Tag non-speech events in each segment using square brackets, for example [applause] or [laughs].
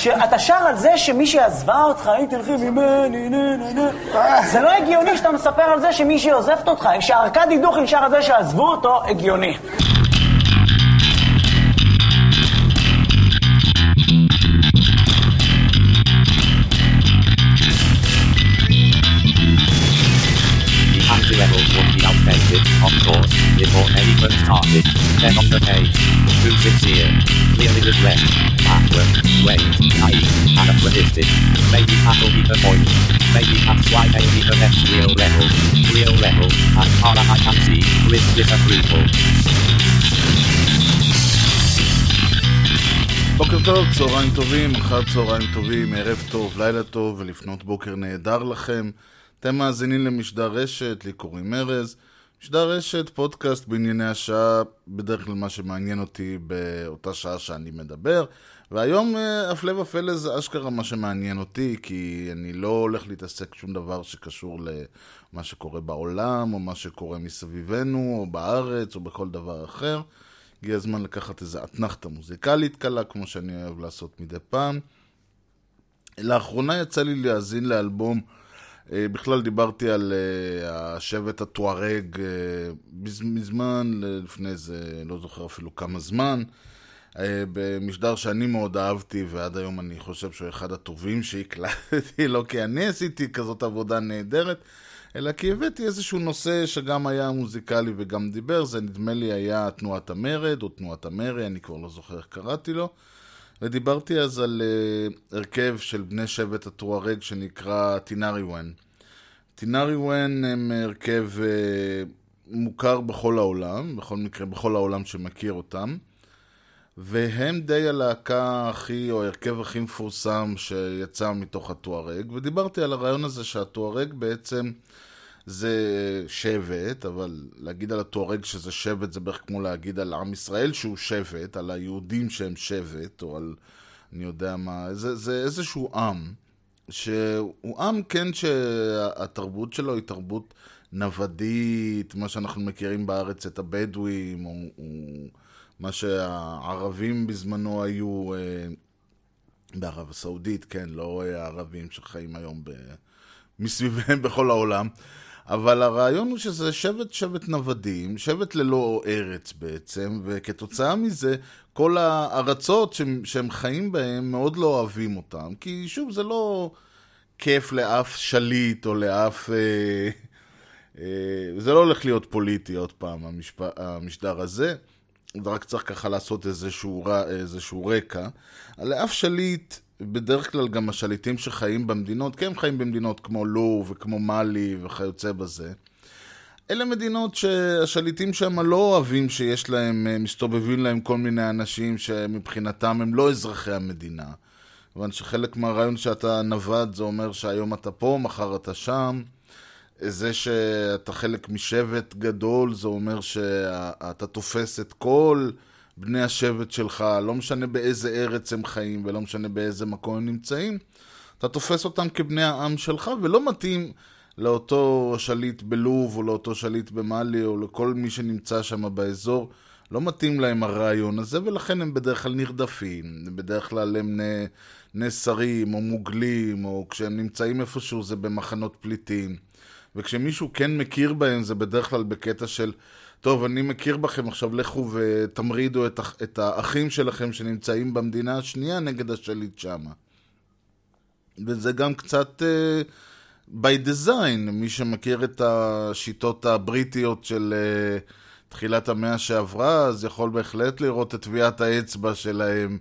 כשאתה שר על זה שמישהי עזבה אותך, אם תלכי ממני, נה נה נה, זה לא הגיוני שאתה מספר על זה שמישהי עוזבת אותך. כשארכדי דוכין שר על זה שעזבו אותו, הגיוני. Of course, before anyone started. Then on the page, too sincere, clearly regret, backward, wait, naive, anachronistic. Maybe that'll be the point. Maybe that's why they need the next real level. Real level, as far as I can see, with disapproval. בוקר טוב, צהריים טובים, אחר צהריים טובים, ערב טוב, לילה טוב ולפנות בוקר נהדר לכם. אתם מאזינים למשדר רשת, לי קוראים ארז. משדר רשת, פודקאסט בענייני השעה, בדרך כלל מה שמעניין אותי באותה שעה שאני מדבר. והיום, הפלא ופלא, זה אשכרה מה שמעניין אותי, כי אני לא הולך להתעסק שום דבר שקשור למה שקורה בעולם, או מה שקורה מסביבנו, או בארץ, או בכל דבר אחר. הגיע הזמן לקחת איזה אתנחתא מוזיקלית קלה, כמו שאני אוהב לעשות מדי פעם. לאחרונה יצא לי להאזין לאלבום, בכלל דיברתי על אה, השבט הטוארג אה, מזמן, לפני איזה, לא זוכר אפילו כמה זמן, אה, במשדר שאני מאוד אהבתי, ועד היום אני חושב שהוא אחד הטובים שהקלטתי, [laughs] לא כי אני עשיתי כזאת עבודה נהדרת, אלא כי הבאתי איזשהו נושא שגם היה מוזיקלי וגם דיבר, זה נדמה לי היה תנועת המרד, או תנועת המרי, אני כבר לא זוכר איך קראתי לו. ודיברתי אז על uh, הרכב של בני שבט הטוארג שנקרא טינאריוון. טינאריוון הם הרכב uh, מוכר בכל העולם, בכל מקרה בכל העולם שמכיר אותם, והם די הלהקה הכי, או ההרכב הכי מפורסם שיצא מתוך הטוארג, ודיברתי על הרעיון הזה שהטוארג בעצם זה שבט, אבל להגיד על הטוארג שזה שבט זה בערך כמו להגיד על עם ישראל שהוא שבט, על היהודים שהם שבט, או על אני יודע מה, זה, זה איזשהו עם, שהוא עם כן שהתרבות שלו היא תרבות נוודית, מה שאנחנו מכירים בארץ את הבדואים, או, או מה שהערבים בזמנו היו אה, בערב הסעודית, כן, לא אה, הערבים שחיים היום ב... מסביבם בכל העולם. אבל הרעיון הוא שזה שבט שבט נוודים, שבט ללא ארץ בעצם, וכתוצאה מזה כל הארצות שהם, שהם חיים בהן מאוד לא אוהבים אותם, כי שוב זה לא כיף לאף שליט או לאף... אה, אה, זה לא הולך להיות פוליטי עוד פעם, המשפ... המשדר הזה. זה רק צריך ככה לעשות איזשהו. איזשהו רקע. לאף שליט בדרך כלל גם השליטים שחיים במדינות, כי הם חיים במדינות כמו לוב וכמו מאלי וכיוצא בזה. אלה מדינות שהשליטים שם לא אוהבים שיש להם, מסתובבים להם כל מיני אנשים שמבחינתם הם לא אזרחי המדינה. כיוון שחלק מהרעיון שאתה נווד זה אומר שהיום אתה פה, מחר אתה שם. זה שאתה חלק משבט גדול זה אומר שאתה תופס את כל... בני השבט שלך, לא משנה באיזה ארץ הם חיים ולא משנה באיזה מקום הם נמצאים, אתה תופס אותם כבני העם שלך ולא מתאים לאותו שליט בלוב או לאותו שליט במאלי או לכל מי שנמצא שם באזור, לא מתאים להם הרעיון הזה ולכן הם בדרך כלל נרדפים, בדרך כלל הם נסרים או מוגלים או כשהם נמצאים איפשהו זה במחנות פליטים. וכשמישהו כן מכיר בהם זה בדרך כלל בקטע של טוב, אני מכיר בכם, עכשיו לכו ותמרידו את, את האחים שלכם שנמצאים במדינה השנייה נגד השליט שמה. וזה גם קצת uh, by design, מי שמכיר את השיטות הבריטיות של uh, תחילת המאה שעברה, אז יכול בהחלט לראות את טביעת האצבע שלהם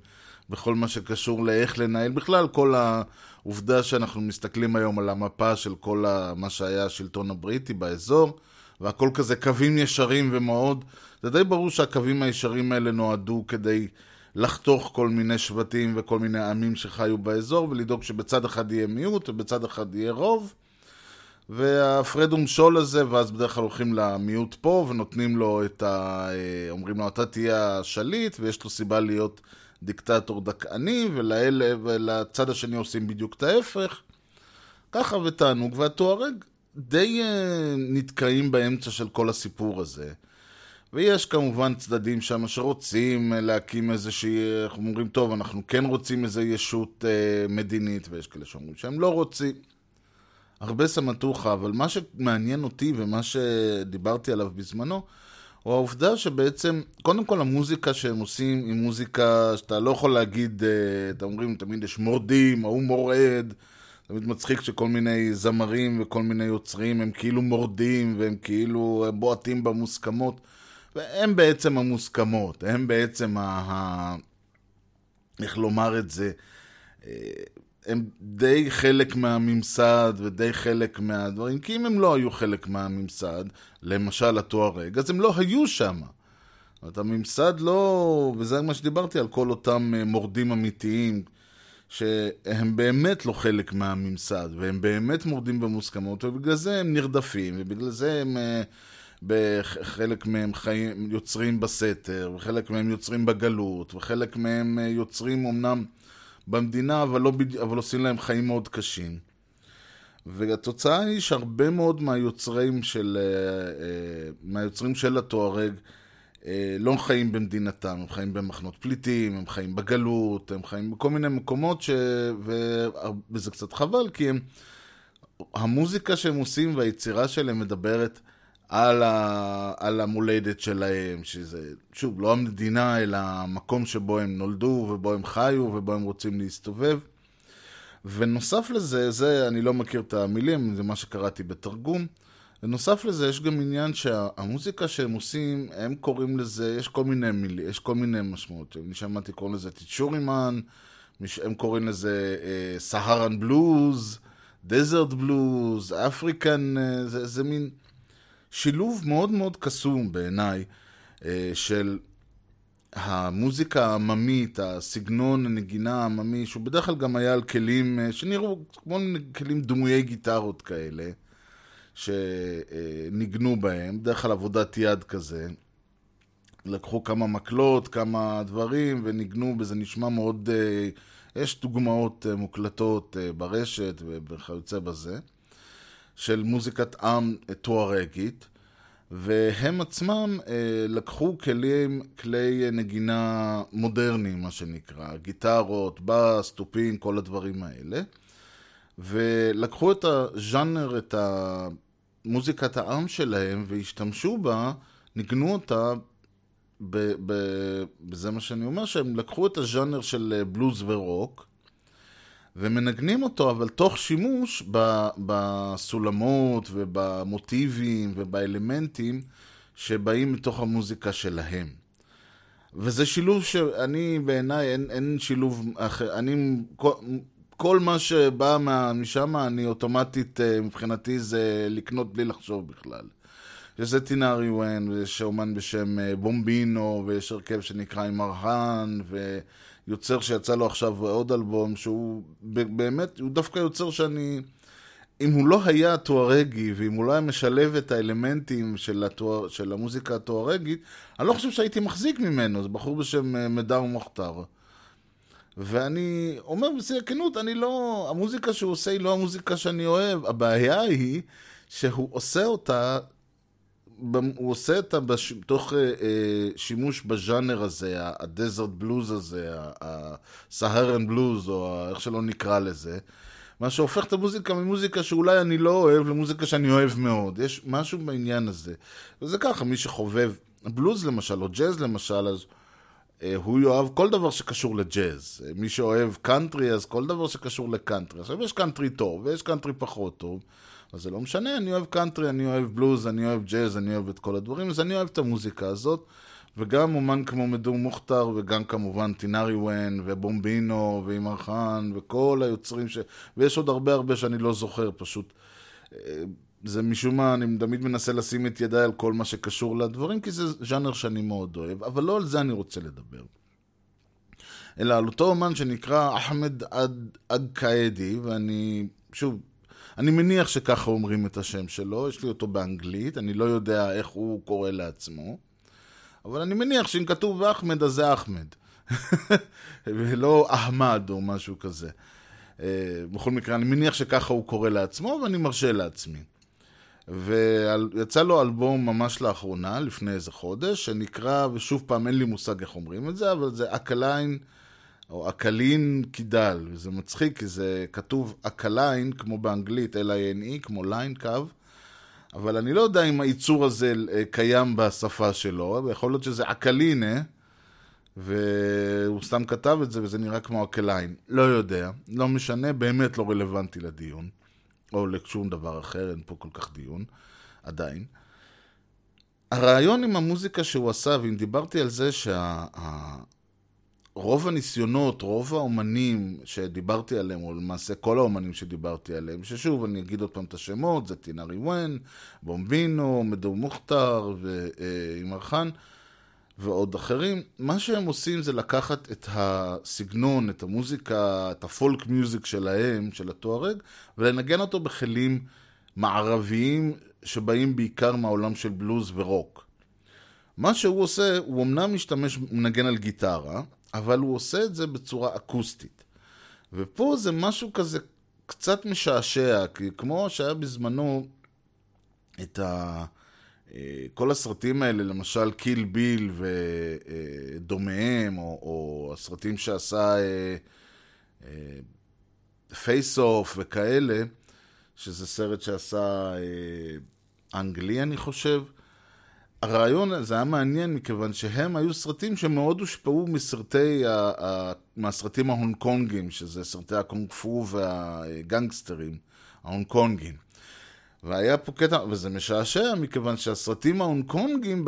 בכל מה שקשור לאיך לנהל בכלל, כל העובדה שאנחנו מסתכלים היום על המפה של כל מה שהיה השלטון הבריטי באזור. והכל כזה קווים ישרים ומאוד, זה די ברור שהקווים הישרים האלה נועדו כדי לחתוך כל מיני שבטים וכל מיני עמים שחיו באזור ולדאוג שבצד אחד יהיה מיעוט ובצד אחד יהיה רוב. והפרד ומשול הזה, ואז בדרך כלל הולכים למיעוט פה ונותנים לו את ה... אומרים לו אתה תהיה השליט ויש לו סיבה להיות דיקטטור דכאני ולאלה ולצד השני עושים בדיוק את ההפך. ככה ותענוג והתוארג די uh, נתקעים באמצע של כל הסיפור הזה. ויש כמובן צדדים שם שרוצים אה, להקים איזושהי, אנחנו אומרים, טוב, אנחנו כן רוצים איזו ישות אה, מדינית, ויש כאלה שאומרים שהם לא רוצים. הרבה סמטוחה, אבל מה שמעניין אותי ומה שדיברתי עליו בזמנו, הוא העובדה שבעצם, קודם כל המוזיקה שהם עושים היא מוזיקה שאתה לא יכול להגיד, אה, אתם אומרים, תמיד יש מורדים, ההוא מורד, תמיד מצחיק שכל מיני זמרים וכל מיני יוצרים הם כאילו מורדים והם כאילו בועטים במוסכמות. והם בעצם המוסכמות, הם בעצם ה... ה... איך לומר את זה? אה, הם די חלק מהממסד ודי חלק מהדברים, כי אם הם לא היו חלק מהממסד, למשל התוארג, אז הם לא היו שם. זאת אומרת, הממסד לא, וזה מה שדיברתי על כל אותם אה, מורדים אמיתיים, שהם באמת לא חלק מהממסד, והם באמת מורדים במוסכמות, ובגלל זה הם נרדפים, ובגלל זה הם... אה, בחלק מהם חיים, יוצרים בסתר, וחלק מהם יוצרים בגלות, וחלק מהם אה, יוצרים אמנם במדינה, אבל, לא, אבל עושים להם חיים מאוד קשים. והתוצאה היא שהרבה מאוד מהיוצרים של, אה, מהיוצרים של התוארג לא חיים במדינתם, הם חיים במחנות פליטים, הם חיים בגלות, הם חיים בכל מיני מקומות, ש... וזה קצת חבל, כי הם... המוזיקה שהם עושים והיצירה שלהם מדברת על, ה, על המולדת שלהם, שזה, שוב, לא המדינה, אלא המקום שבו הם נולדו, ובו הם חיו, ובו הם רוצים להסתובב. ונוסף לזה, זה, אני לא מכיר את המילים, זה מה שקראתי בתרגום. ונוסף לזה, יש גם עניין שהמוזיקה שהם עושים, הם קוראים לזה, יש כל מיני מילים, יש כל מיני משמעות. אני שמעתי קוראים לזה טיצ'ורימן, הם קוראים לזה Saharan blues, desert blues, African, זה, זה מין... שילוב מאוד מאוד קסום בעיניי אה, של המוזיקה העממית, הסגנון הנגינה העממי, שהוא בדרך כלל גם היה על כלים אה, שנראו כמו כלים דמויי גיטרות כאלה, שניגנו בהם, בדרך כלל עבודת יד כזה. לקחו כמה מקלות, כמה דברים, וניגנו בזה, נשמע מאוד... אה, יש דוגמאות מוקלטות ברשת וכיוצא בזה. של מוזיקת עם טוארגית, והם עצמם אה, לקחו כלים, כלי נגינה מודרניים, מה שנקרא, גיטרות, בס, תופים, כל הדברים האלה, ולקחו את הז'אנר, את מוזיקת העם שלהם, והשתמשו בה, ניגנו אותה ב, ב, בזה מה שאני אומר, שהם לקחו את הז'אנר של בלוז ורוק, ומנגנים אותו, אבל תוך שימוש בסולמות ובמוטיבים ובאלמנטים שבאים מתוך המוזיקה שלהם. וזה שילוב שאני, בעיניי, אין, אין שילוב אחר. אני, כל, מה שבא משם, אני אוטומטית, אה, מבחינתי, זה לקנות בלי לחשוב בכלל. יש את טינארי ון, ויש אומן בשם אה, בומבינו, ויש הרכב שנקרא עם ארהן, ו... יוצר שיצא לו עכשיו עוד אלבום, שהוא באמת, הוא דווקא יוצר שאני... אם הוא לא היה טוארגי, ואם הוא לא היה משלב את האלמנטים של, הטואר, של המוזיקה הטוארגית, אני לא חושב שהייתי מחזיק ממנו, זה בחור בשם אה, מדר מוכתר. ואני אומר בשיא הכנות, אני לא... המוזיקה שהוא עושה היא לא המוזיקה שאני אוהב. הבעיה היא שהוא עושה אותה הוא עושה אותה בש... תוך אה, אה, שימוש בז'אנר הזה, הדזרט בלוז הזה, הסהרן בלוז, או איך שלא נקרא לזה, מה שהופך את המוזיקה ממוזיקה שאולי אני לא אוהב למוזיקה שאני אוהב מאוד. יש משהו בעניין הזה. וזה ככה, מי שחובב בלוז למשל, או ג'אז למשל, אז הוא יאהב כל דבר שקשור לג'אז. מי שאוהב קאנטרי, אז כל דבר שקשור לקאנטרי. עכשיו, יש קאנטרי טוב, ויש קאנטרי פחות טוב. אז זה לא משנה, אני אוהב קאנטרי, אני אוהב בלוז, אני אוהב ג'אז, אני אוהב את כל הדברים, אז אני אוהב את המוזיקה הזאת. וגם אומן כמו מדו מוכתר, וגם כמובן טינאריוון, ובומבינו, ואימרהאן, וכל היוצרים ש... ויש עוד הרבה הרבה שאני לא זוכר, פשוט. זה משום מה, אני תמיד מנסה לשים את ידיי על כל מה שקשור לדברים, כי זה ז'אנר שאני מאוד אוהב, אבל לא על זה אני רוצה לדבר. אלא על אותו אומן שנקרא אחמד אג-קאדי, ואני, שוב, אני מניח שככה אומרים את השם שלו, יש לי אותו באנגלית, אני לא יודע איך הוא קורא לעצמו, אבל אני מניח שאם כתוב אחמד אז זה אחמד, [laughs] ולא אחמד או משהו כזה. אה, בכל מקרה, אני מניח שככה הוא קורא לעצמו, ואני מרשה לעצמי. ויצא לו אלבום ממש לאחרונה, לפני איזה חודש, שנקרא, ושוב פעם אין לי מושג איך אומרים את זה, אבל זה אקליין, או אקלין קידל, וזה מצחיק כי זה כתוב אקליין, כמו באנגלית, L-I-N-E, כמו line קו, אבל אני לא יודע אם הייצור הזה אה, קיים בשפה שלו, ויכול להיות שזה אקלינה, והוא סתם כתב את זה וזה נראה כמו אקליין. לא יודע, לא משנה, באמת לא רלוונטי לדיון. או לשום דבר אחר, אין פה כל כך דיון, עדיין. הרעיון עם המוזיקה שהוא עשה, ואם דיברתי על זה שרוב הניסיונות, רוב האומנים שדיברתי עליהם, או למעשה כל האומנים שדיברתי עליהם, ששוב, אני אגיד עוד פעם את השמות, זה טינאריוון, בומבינו, מדו מוכתר ואימרהאן, ועוד אחרים, מה שהם עושים זה לקחת את הסגנון, את המוזיקה, את הפולק מיוזיק שלהם, של התוארג, ולנגן אותו בכלים מערביים שבאים בעיקר מהעולם של בלוז ורוק. מה שהוא עושה, הוא אמנם משתמש, מנגן על גיטרה, אבל הוא עושה את זה בצורה אקוסטית. ופה זה משהו כזה קצת משעשע, כי כמו שהיה בזמנו את ה... כל הסרטים האלה, למשל Kill Bill ודומיהם, או, או הסרטים שעשה Face אה, Off וכאלה, שזה סרט שעשה אנג לי, אני חושב. הרעיון הזה היה מעניין מכיוון שהם היו סרטים שמאוד הושפעו מסרטי, מהסרטים ההונג קונגים, שזה סרטי הקונג פו והגנגסטרים, ההונג קונגים. והיה פה קטע, וזה משעשע, מכיוון שהסרטים ההונג קונגים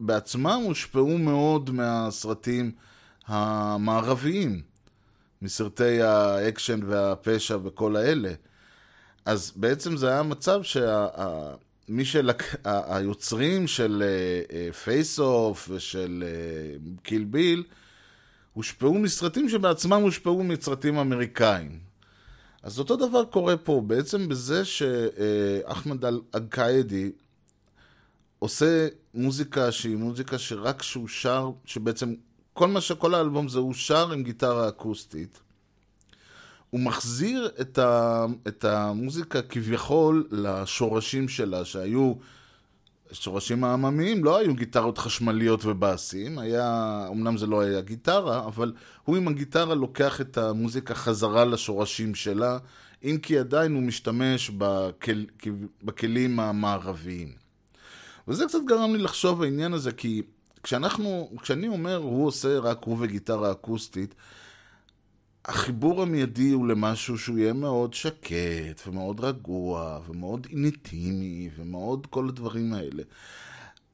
בעצמם הושפעו מאוד מהסרטים המערביים, מסרטי האקשן והפשע וכל האלה. אז בעצם זה היה מצב שמי שלק... היוצרים של Face Off ושל Kill Bill הושפעו מסרטים שבעצמם הושפעו מסרטים אמריקאים. אז אותו דבר קורה פה, בעצם בזה שאחמד אל-קאידי עושה מוזיקה שהיא מוזיקה שרק שהוא שר, שבעצם כל מה שכל האלבום זה הוא שר עם גיטרה אקוסטית. הוא מחזיר את, ה, את המוזיקה כביכול לשורשים שלה, שהיו השורשים העממיים לא היו גיטרות חשמליות ובאסים, היה, אמנם זה לא היה גיטרה, אבל הוא עם הגיטרה לוקח את המוזיקה חזרה לשורשים שלה, אם כי עדיין הוא משתמש בכל, בכלים המערביים. וזה קצת גרם לי לחשוב העניין הזה, כי כשאנחנו, כשאני אומר הוא עושה רק הוא וגיטרה אקוסטית, החיבור המיידי הוא למשהו שהוא יהיה מאוד שקט, ומאוד רגוע, ומאוד אינטימי, ומאוד כל הדברים האלה.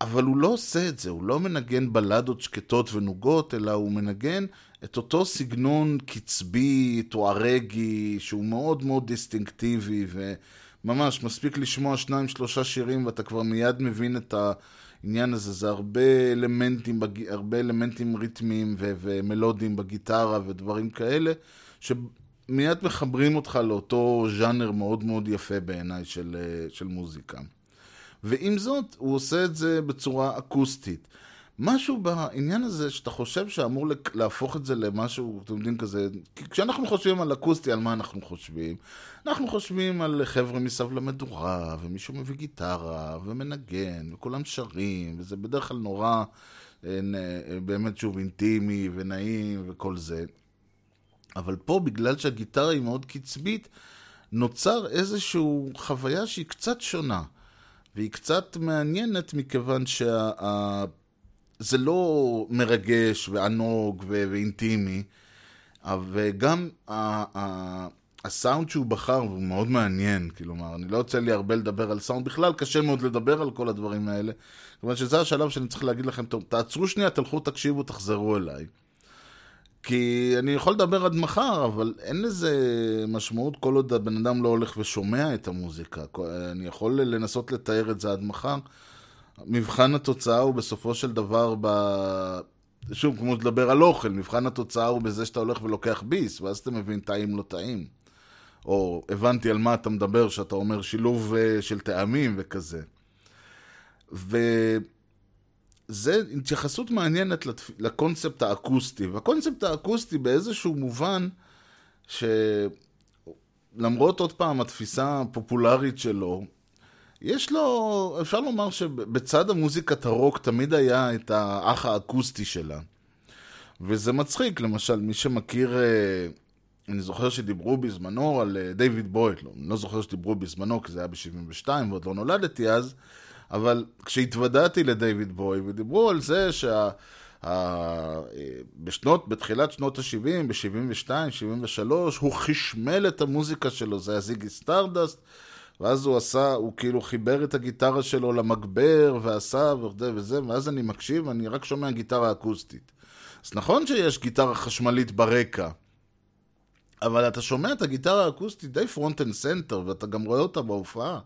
אבל הוא לא עושה את זה, הוא לא מנגן בלדות שקטות ונוגות, אלא הוא מנגן את אותו סגנון קצבי, טוארגי, שהוא מאוד מאוד דיסטינקטיבי, וממש מספיק לשמוע שניים שלושה שירים ואתה כבר מיד מבין את העניין הזה. זה הרבה אלמנטים, הרבה אלמנטים ריתמיים ו- ומלודיים בגיטרה ודברים כאלה, שמיד מחברים אותך לאותו ז'אנר מאוד מאוד יפה בעיניי של, של מוזיקה. ועם זאת, הוא עושה את זה בצורה אקוסטית. משהו בעניין הזה שאתה חושב שאמור להפוך את זה למשהו, אתם יודעים, כזה... כשאנחנו חושבים על אקוסטי, על מה אנחנו חושבים? אנחנו חושבים על חבר'ה מסביב למדורה, ומישהו מביא גיטרה, ומנגן, וכולם שרים, וזה בדרך כלל נורא, אה, באמת שוב, אינטימי ונעים וכל זה. אבל פה, בגלל שהגיטרה היא מאוד קצבית, נוצר איזושהי חוויה שהיא קצת שונה. והיא קצת מעניינת מכיוון שה... זה לא מרגש וענוג ו- ואינטימי, וגם ה- ה- הסאונד שהוא בחר הוא מאוד מעניין, כלומר, אני לא יוצא לי הרבה לדבר על סאונד, בכלל קשה מאוד לדבר על כל הדברים האלה, כיוון שזה השלב שאני צריך להגיד לכם, תעצרו שנייה, תלכו, תקשיבו, תחזרו אליי. כי אני יכול לדבר עד מחר, אבל אין לזה משמעות כל עוד הבן אדם לא הולך ושומע את המוזיקה. אני יכול לנסות לתאר את זה עד מחר. מבחן התוצאה הוא בסופו של דבר ב... שוב, כמו לדבר על אוכל, מבחן התוצאה הוא בזה שאתה הולך ולוקח ביס, ואז אתה מבין טעים לא טעים. או הבנתי על מה אתה מדבר, שאתה אומר שילוב uh, של טעמים וכזה. וזה התייחסות מעניינת לתפ... לקונספט האקוסטי. והקונספט האקוסטי באיזשהו מובן, שלמרות עוד פעם התפיסה הפופולרית שלו, יש לו, אפשר לומר שבצד המוזיקת הרוק תמיד היה את האח האקוסטי שלה. וזה מצחיק, למשל, מי שמכיר, אה, אני זוכר שדיברו בזמנו על אה, דיוויד בויד, לא, אני לא זוכר שדיברו בזמנו כי זה היה ב-72 ועוד לא נולדתי אז, אבל כשהתוודעתי לדיוויד בוי ודיברו על זה שה... ה... בשנות, בתחילת שנות ה-70, ב-72, 73, הוא חשמל את המוזיקה שלו, זה היה זיגי סטארדסט, ואז הוא עשה, הוא כאילו חיבר את הגיטרה שלו למגבר, ועשה וזה וזה, ואז אני מקשיב, ואני רק שומע גיטרה אקוסטית. אז נכון שיש גיטרה חשמלית ברקע, אבל אתה שומע את הגיטרה האקוסטית די front and center, ואתה גם רואה אותה בהופעה.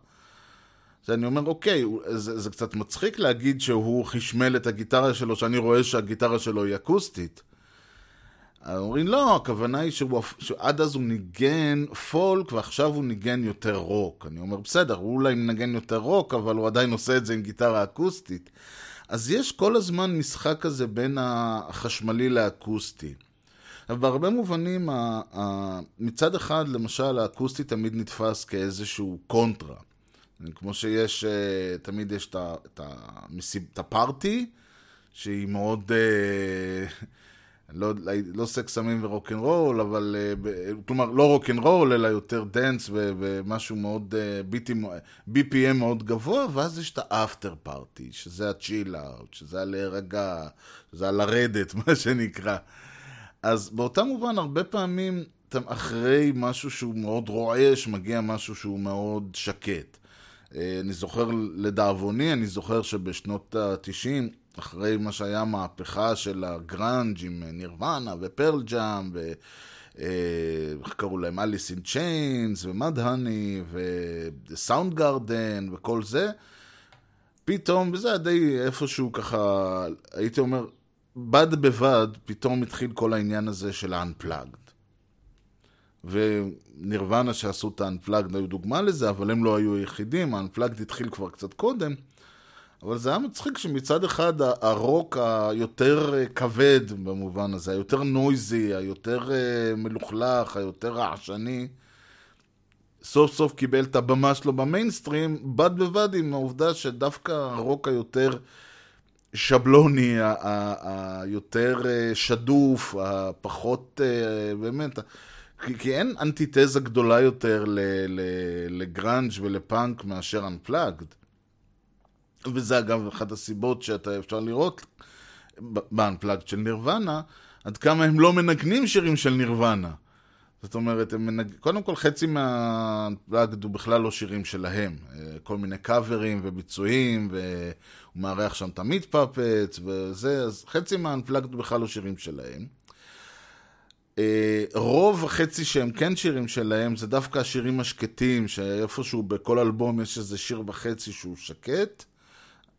אז אני אומר, אוקיי, זה, זה קצת מצחיק להגיד שהוא חשמל את הגיטרה שלו, שאני רואה שהגיטרה שלו היא אקוסטית. אומרים, לא, הכוונה היא שהוא, שעד אז הוא ניגן פולק, ועכשיו הוא ניגן יותר רוק. אני אומר, בסדר, הוא אולי מנגן יותר רוק, אבל הוא עדיין עושה את זה עם גיטרה אקוסטית. אז יש כל הזמן משחק כזה בין החשמלי לאקוסטי. בהרבה מובנים, מצד אחד, למשל, האקוסטי תמיד נתפס כאיזשהו קונטרה. כמו שיש, אה, תמיד יש את ה party, שהיא מאוד, אה, לא, לא סקס סמים ורוקנרול, אבל, אה, כלומר, לא רוקנרול, אלא יותר dance ומשהו מאוד, ביטים, BPM מאוד גבוה, ואז יש את ה after party, שזה ה chill out, שזה הלהירגע, שזה הלרדת, [laughs] מה שנקרא. אז באותה מובן, הרבה פעמים, אחרי משהו שהוא מאוד רועש, מגיע משהו שהוא מאוד שקט. אה, אני זוכר, לדאבוני, אני זוכר שבשנות ה-90, אחרי מה שהיה המהפכה של הגראנג' עם נירוונה ופרל ג'אם, ו... אה, איך קראו להם? אליס אין צ'יינס, ומד הני, וסאונד גארדן, וכל זה, פתאום, וזה היה די איפשהו ככה, הייתי אומר, בד בבד, פתאום התחיל כל העניין הזה של ה-unplugged. ונירוונה שעשו את ה-unplugged היו דוגמה לזה, אבל הם לא היו היחידים, ה-unplugged התחיל כבר קצת קודם. אבל זה היה מצחיק שמצד אחד הרוק היותר אה, כבד במובן הזה, היותר נויזי, היותר אה, מלוכלך, היותר רעשני, סוף סוף קיבל את הבמה שלו במיינסטרים, בד בבד עם העובדה שדווקא הרוק היותר שבלוני, היותר אה, שדוף, הפחות, באמת, כי, כי אין אנטיתזה גדולה יותר לגראנג' ולפאנק מאשר Unplugged. וזה אגב אחת הסיבות שאתה אפשר לראות ב-Unplugged של נירוונה, עד כמה הם לא מנגנים שירים של נירוונה. זאת אומרת, הם מנג... קודם כל חצי מה-Unplugged הוא בכלל לא שירים שלהם. אה, כל מיני קאברים וביצועים, והוא מארח שם את המיט פאפטס וזה, אז חצי מה-Unplugged בכלל לא שירים שלהם. אה, רוב החצי שהם כן שירים שלהם זה דווקא השירים השקטים, שאיפשהו בכל אלבום יש איזה שיר וחצי שהוא שקט,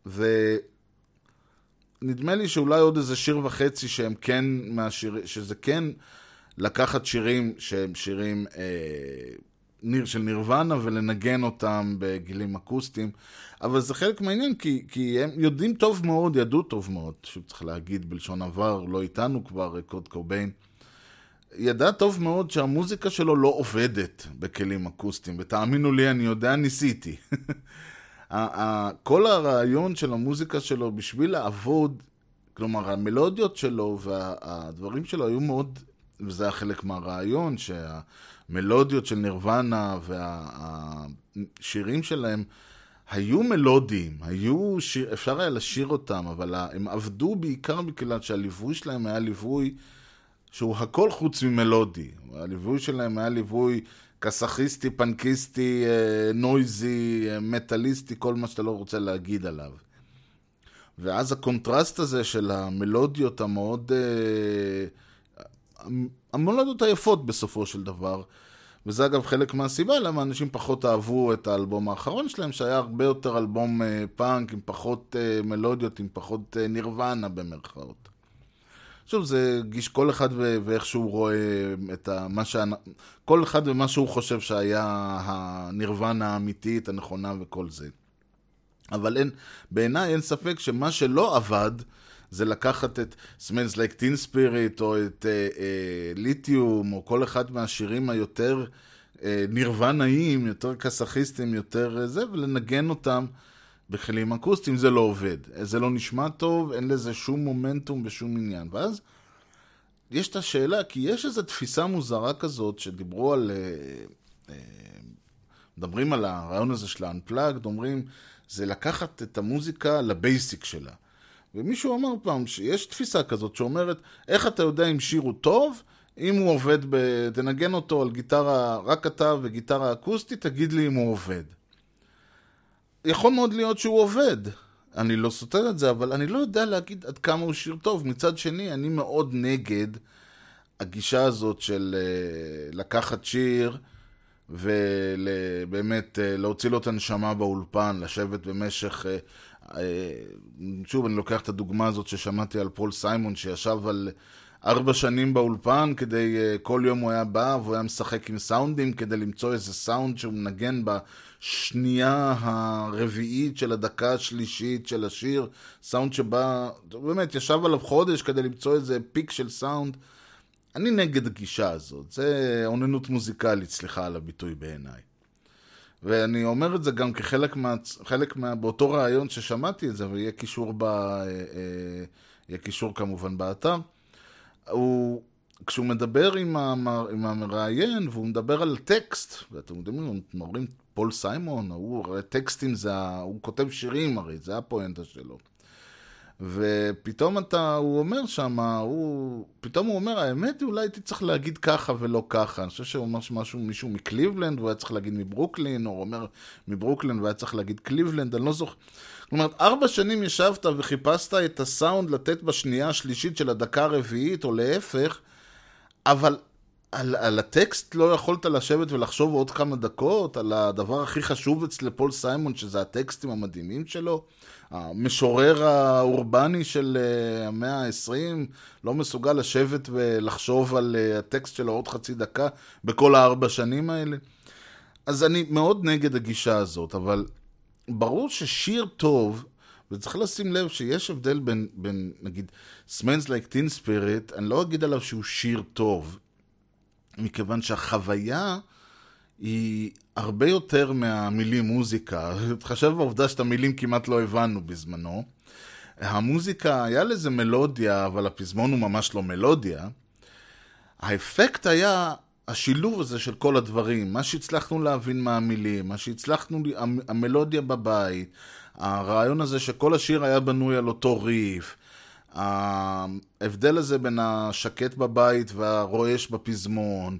ונדמה לי שאולי עוד איזה שיר וחצי שהם כן מהשירים, שזה כן לקחת שירים שהם שירים אה, ניר, של נירוונה ולנגן אותם בגילים אקוסטיים, אבל זה חלק מהעניין, כי, כי הם יודעים טוב מאוד, ידעו טוב מאוד, שוב צריך להגיד בלשון עבר, לא איתנו כבר, קוד קוביין. ידע טוב מאוד שהמוזיקה שלו לא עובדת בכלים אקוסטיים, ותאמינו לי, אני יודע, ניסיתי. [laughs] כל הרעיון של המוזיקה שלו בשביל לעבוד, כלומר, המלודיות שלו והדברים שלו היו מאוד, וזה היה חלק מהרעיון, שהמלודיות של נירוונה והשירים שלהם היו מלודיים, היו שיר, אפשר היה לשיר אותם, אבל הם עבדו בעיקר בגלל שהליווי שלהם היה ליווי... שהוא הכל חוץ ממלודי. הליווי שלהם היה ליווי כסאחיסטי, פנקיסטי, אה, נויזי, אה, מטאליסטי, כל מה שאתה לא רוצה להגיד עליו. ואז הקונטרסט הזה של המלודיות המאוד... אה, המלודיות היפות בסופו של דבר. וזה אגב חלק מהסיבה למה אנשים פחות אהבו את האלבום האחרון שלהם, שהיה הרבה יותר אלבום פאנק עם פחות מלודיות, עם פחות נירוונה במרכאות. שוב, זה גיש כל אחד ואיך שהוא רואה את ה... מה שה... כל אחד ומה שהוא חושב שהיה הנירוונה האמיתית, הנכונה וכל זה. אבל אין, בעיניי אין ספק שמה שלא עבד, זה לקחת את Smells Like Teen Spirit, או את ליתיום, uh, uh, או כל אחד מהשירים היותר אה, נירוונאים, יותר כסאכיסטים, יותר אה, זה, ולנגן אותם בכלים אקוסטיים, זה לא עובד. זה לא נשמע טוב, אין לזה שום מומנטום ושום עניין. ואז יש את השאלה, כי יש איזו תפיסה מוזרה כזאת, שדיברו על... אה, אה, מדברים על הרעיון הזה של ה-unplugged, אומרים, זה לקחת את המוזיקה לבייסיק שלה. ומישהו אמר פעם שיש תפיסה כזאת שאומרת, איך אתה יודע אם שיר הוא טוב? אם הוא עובד, ב... תנגן אותו על גיטרה, רק אתה וגיטרה אקוסטית, תגיד לי אם הוא עובד. יכול מאוד להיות שהוא עובד. אני לא סותר את זה, אבל אני לא יודע להגיד עד כמה הוא שיר טוב. מצד שני, אני מאוד נגד הגישה הזאת של uh, לקחת שיר ובאמת uh, להוציא לו את הנשמה באולפן, לשבת במשך... Uh, שוב, אני לוקח את הדוגמה הזאת ששמעתי על פול סיימון, שישב על ארבע שנים באולפן, כדי, uh, כל יום הוא היה בא והוא היה משחק עם סאונדים כדי למצוא איזה סאונד שהוא מנגן בשנייה הרביעית של הדקה השלישית של השיר, סאונד שבא, באמת, ישב עליו חודש כדי למצוא איזה פיק של סאונד. אני נגד הגישה הזאת, זה אוננות מוזיקלית, סליחה על הביטוי בעיניי. ואני אומר את זה גם כחלק מה... חלק מה... באותו רעיון ששמעתי את זה, ויהיה קישור ב... אה, אה, יהיה קישור כמובן באתר. הוא, כשהוא מדבר עם, המ... עם המראיין, והוא מדבר על טקסט, ואתם יודעים, אומרים פול סיימון, הוא, הרי טקסטים זה, הוא כותב שירים הרי, זה הפואנטה שלו. ופתאום אתה, הוא אומר שם, הוא, פתאום הוא אומר, האמת היא אולי הייתי צריך להגיד ככה ולא ככה. אני חושב שהוא אומר משהו, מישהו מקליבלנד, והוא היה צריך להגיד מברוקלין, או אומר מברוקלין והיה צריך להגיד קליבלנד, אני לא זוכר. כלומר, ארבע שנים ישבת וחיפשת את הסאונד לתת בשנייה השלישית של הדקה הרביעית, או להפך, אבל על, על הטקסט לא יכולת לשבת ולחשוב עוד כמה דקות, על הדבר הכי חשוב אצל פול סיימון, שזה הטקסטים המדהימים שלו. המשורר האורבני של אה, המאה ה-20 לא מסוגל לשבת ולחשוב על אה, הטקסט שלו עוד חצי דקה בכל הארבע שנים האלה. אז אני מאוד נגד הגישה הזאת, אבל ברור ששיר טוב, וצריך לשים לב שיש הבדל בין, בין נגיד, Smells Like Teen Spirit, אני לא אגיד עליו שהוא שיר טוב, מכיוון שהחוויה היא הרבה יותר מהמילים מוזיקה. [laughs] תחשב בעובדה שאת המילים כמעט לא הבנו בזמנו. המוזיקה, היה לזה מלודיה, אבל הפזמון הוא ממש לא מלודיה. האפקט היה השילוב הזה של כל הדברים, מה שהצלחנו להבין מהמילים, מה שהצלחנו, המלודיה בבית, הרעיון הזה שכל השיר היה בנוי על אותו ריף, ההבדל הזה בין השקט בבית והרועש בפזמון,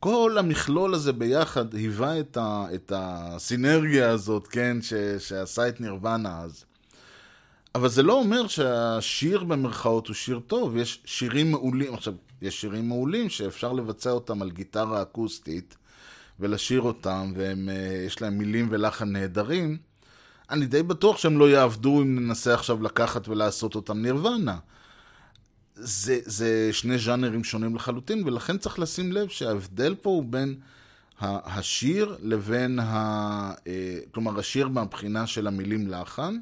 כל המכלול הזה ביחד היווה את, ה, את הסינרגיה הזאת, כן, ש, שעשה את נירוונה אז. אבל זה לא אומר שהשיר במרכאות הוא שיר טוב, יש שירים מעולים, עכשיו, יש שירים מעולים שאפשר לבצע אותם על גיטרה אקוסטית ולשיר אותם, ויש להם מילים ולחן נהדרים. אני די בטוח שהם לא יעבדו אם ננסה עכשיו לקחת ולעשות אותם נירוונה. זה, זה שני ז'אנרים שונים לחלוטין, ולכן צריך לשים לב שההבדל פה הוא בין השיר לבין, ה, אה, כלומר השיר מהבחינה של המילים לחן,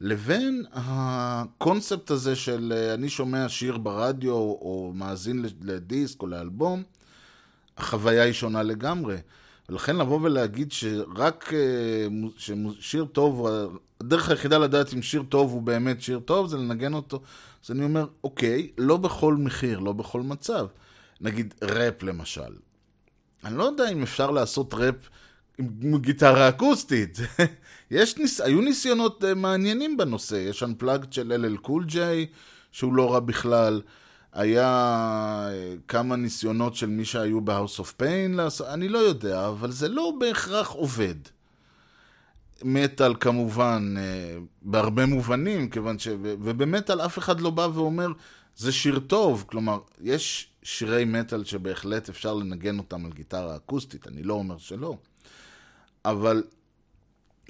לבין הקונספט הזה של אה, אני שומע שיר ברדיו או מאזין לדיסק או לאלבום, החוויה היא שונה לגמרי. ולכן לבוא ולהגיד שרק אה, שיר טוב, הדרך היחידה לדעת אם שיר טוב הוא באמת שיר טוב זה לנגן אותו. אז אני אומר, אוקיי, לא בכל מחיר, לא בכל מצב. נגיד ראפ למשל. אני לא יודע אם אפשר לעשות ראפ עם גיטרה אקוסטית. [laughs] יש ניס... היו ניסיונות uh, מעניינים בנושא, יש Unplugged של LL Cool J, שהוא לא רע בכלל. היה uh, כמה ניסיונות של מי שהיו ב-House of Pain. אני לא יודע, אבל זה לא בהכרח עובד. מטאל כמובן, uh, בהרבה מובנים, כיוון ש... ובמטאל אף אחד לא בא ואומר, זה שיר טוב. כלומר, יש שירי מטאל שבהחלט אפשר לנגן אותם על גיטרה אקוסטית, אני לא אומר שלא. אבל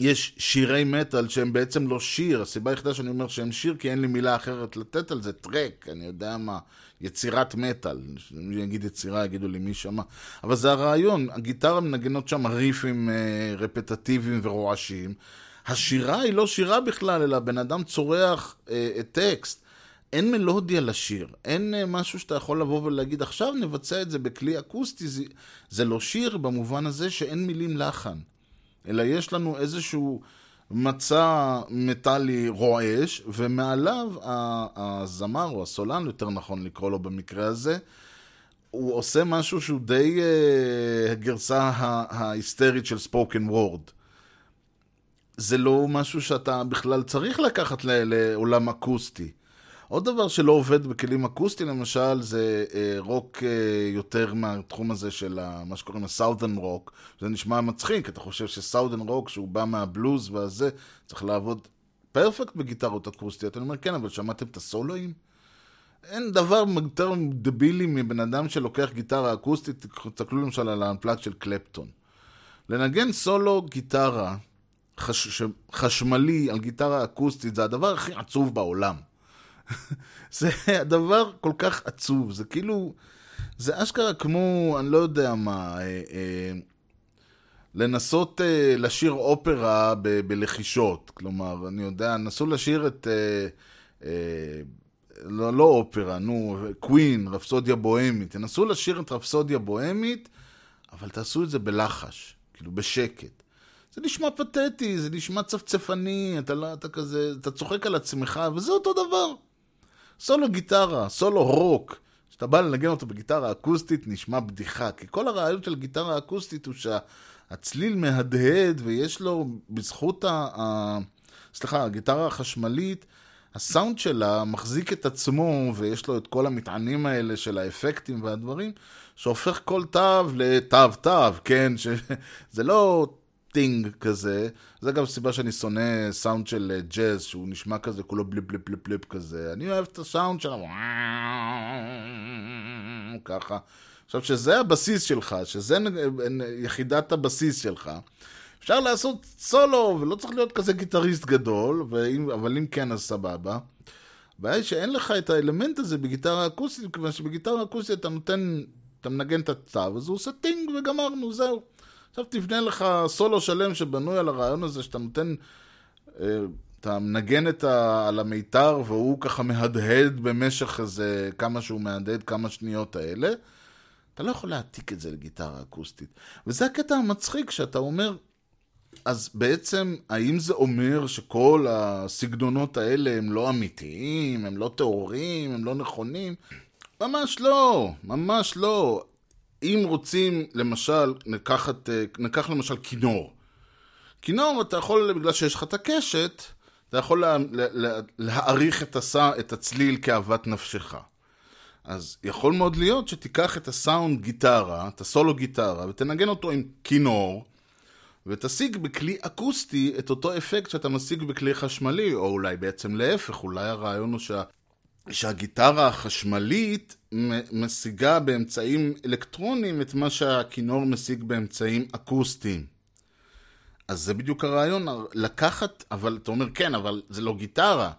יש שירי מטאל שהם בעצם לא שיר, הסיבה היחידה שאני אומר שהם שיר כי אין לי מילה אחרת לתת על זה, טרק, אני יודע מה, יצירת מטאל, אני אגיד יצירה יגידו לי מי שמע, אבל זה הרעיון, הגיטרה מנגנות שם ריפים אה, רפטטיביים ורועשים, השירה היא לא שירה בכלל, אלא בן אדם צורח אה, טקסט. אין מלודיה לשיר, אין אה, משהו שאתה יכול לבוא ולהגיד, עכשיו נבצע את זה בכלי אקוסטי, זה, זה לא שיר במובן הזה שאין מילים לחן, אלא יש לנו איזשהו מצע מטאלי רועש, ומעליו הזמר, או הסולן, יותר נכון לקרוא לו במקרה הזה, הוא עושה משהו שהוא די uh, הגרסה ההיסטרית של spoken word. זה לא משהו שאתה בכלל צריך לקחת לעולם אקוסטי. עוד דבר שלא עובד בכלים אקוסטיים למשל זה אה, רוק אה, יותר מהתחום הזה של ה, מה שקוראים ה Southern rock. זה נשמע מצחיק, אתה חושב ש Southern rock שהוא בא מהבלוז והזה צריך לעבוד פרפקט בגיטרות אקוסטיות. אני אומר כן, אבל שמעתם את הסולואים? אין דבר יותר דבילי מבן אדם שלוקח גיטרה אקוסטית, תסתכלו למשל על האמפלט של קלפטון. לנגן סולו גיטרה חש, חשמלי על גיטרה אקוסטית זה הדבר הכי עצוב בעולם. [laughs] זה הדבר כל כך עצוב, זה כאילו, זה אשכרה כמו, אני לא יודע מה, אה, אה, לנסות אה, לשיר אופרה ב- בלחישות. כלומר, אני יודע, נסו לשיר את, אה, אה, לא, לא אופרה, נו, קווין, רפסודיה בוהמית. תנסו לשיר את רפסודיה בוהמית, אבל תעשו את זה בלחש, כאילו בשקט. זה נשמע פתטי, זה נשמע צפצפני, אתה, לא, אתה כזה, אתה צוחק על עצמך, וזה אותו דבר. סולו גיטרה, סולו רוק, כשאתה בא לנגן אותו בגיטרה אקוסטית, נשמע בדיחה. כי כל הרעיון של גיטרה אקוסטית הוא שהצליל מהדהד, ויש לו, בזכות ה... ה סליחה, הגיטרה החשמלית, הסאונד שלה מחזיק את עצמו, ויש לו את כל המטענים האלה של האפקטים והדברים, שהופך כל תו לתו תו, כן? שזה לא טינג כזה. זה גם סיבה שאני שונא סאונד של ג'אז, שהוא נשמע כזה, כולו בליפ בליפ בליפ בליפ כזה. אני אוהב את הסאונד של. ככה. עכשיו, שזה הבסיס שלך, שזה יחידת הבסיס שלך, אפשר לעשות סולו, ולא צריך להיות כזה גיטריסט גדול, ואם, אבל אם כן, אז סבבה. הבעיה היא שאין לך את האלמנט הזה בגיטרה אקוסטית, כיוון שבגיטרה אקוסטית אתה נותן, אתה מנגן את התו, אז הוא עושה טינג וגמרנו, זהו. עכשיו תבנה לך סולו שלם שבנוי על הרעיון הזה שאתה נותן, אה, אתה מנגן את ה, על המיתר והוא ככה מהדהד במשך איזה כמה שהוא מהדהד, כמה שניות האלה. אתה לא יכול להעתיק את זה לגיטרה אקוסטית. וזה הקטע המצחיק שאתה אומר, אז בעצם, האם זה אומר שכל הסגנונות האלה הם לא אמיתיים, הם לא טהורים, הם לא נכונים? ממש לא, ממש לא. אם רוצים, למשל, נקחת, נקח למשל כינור. כינור, אתה יכול, בגלל שיש לך את הקשת, אתה יכול לה, לה, להעריך את, הסע, את הצליל כאוות נפשך. אז יכול מאוד להיות שתיקח את הסאונד גיטרה, את הסולו גיטרה, ותנגן אותו עם כינור, ותשיג בכלי אקוסטי את אותו אפקט שאתה משיג בכלי חשמלי, או אולי בעצם להפך, אולי הרעיון הוא שה... שהגיטרה החשמלית משיגה באמצעים אלקטרוניים את מה שהכינור משיג באמצעים אקוסטיים. אז זה בדיוק הרעיון, לקחת, אבל אתה אומר כן, אבל זה לא גיטרה.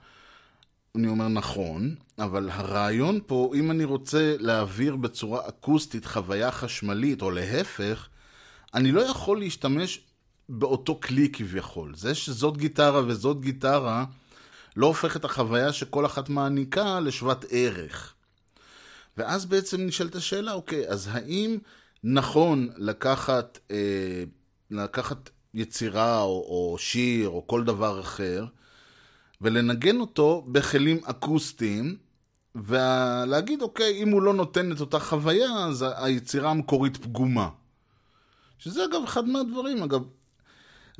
אני אומר נכון, אבל הרעיון פה, אם אני רוצה להעביר בצורה אקוסטית חוויה חשמלית, או להפך, אני לא יכול להשתמש באותו כלי כביכול. זה שזאת גיטרה וזאת גיטרה, לא הופך את החוויה שכל אחת מעניקה לשוות ערך. ואז בעצם נשאלת השאלה, אוקיי, אז האם נכון לקחת, אה, לקחת יצירה או, או שיר או כל דבר אחר, ולנגן אותו בכלים אקוסטיים, ולהגיד, אוקיי, אם הוא לא נותן את אותה חוויה, אז היצירה המקורית פגומה. שזה אגב אחד מהדברים, אגב,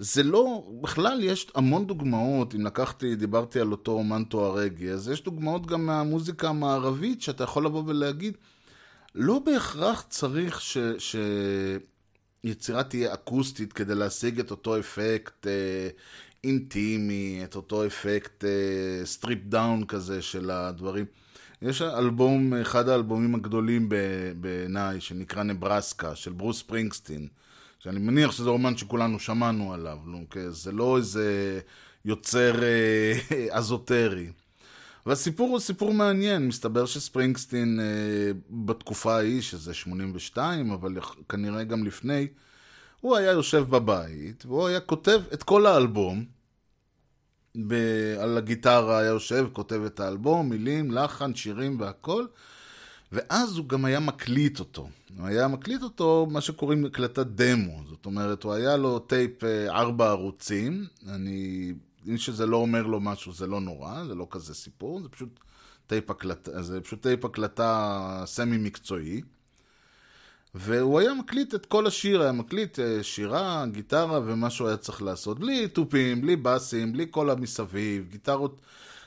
זה לא, בכלל יש המון דוגמאות, אם לקחתי, דיברתי על אותו אומן תוארגי, אז יש דוגמאות גם מהמוזיקה המערבית, שאתה יכול לבוא ולהגיד, לא בהכרח צריך ש... ש... יצירה תהיה אקוסטית כדי להשיג את אותו אפקט אה, אינטימי, את אותו אפקט אה, stripped down כזה של הדברים. יש אלבום, אחד האלבומים הגדולים בעיניי, שנקרא נברסקה, של ברוס ספרינגסטין. שאני מניח שזה אלבום שכולנו שמענו עליו, לא, זה לא איזה יוצר אה, [laughs] אזוטרי. והסיפור הוא סיפור מעניין, מסתבר שספרינגסטין אה, בתקופה ההיא, שזה 82, אבל כנראה גם לפני, הוא היה יושב בבית, והוא היה כותב את כל האלבום, ב- על הגיטרה היה יושב, כותב את האלבום, מילים, לחן, שירים והכל, ואז הוא גם היה מקליט אותו. הוא היה מקליט אותו, מה שקוראים הקלטת דמו. זאת אומרת, הוא היה לו טייפ אה, ארבע ערוצים. אני... מי שזה לא אומר לו משהו, זה לא נורא, זה לא כזה סיפור, זה פשוט טייפ הקלטה, זה פשוט טייפ הקלטה סמי מקצועי. והוא היה מקליט את כל השיר, היה מקליט אה, שירה, גיטרה ומה שהוא היה צריך לעשות, בלי תופים, בלי בסים, בלי כל המסביב, גיטרות...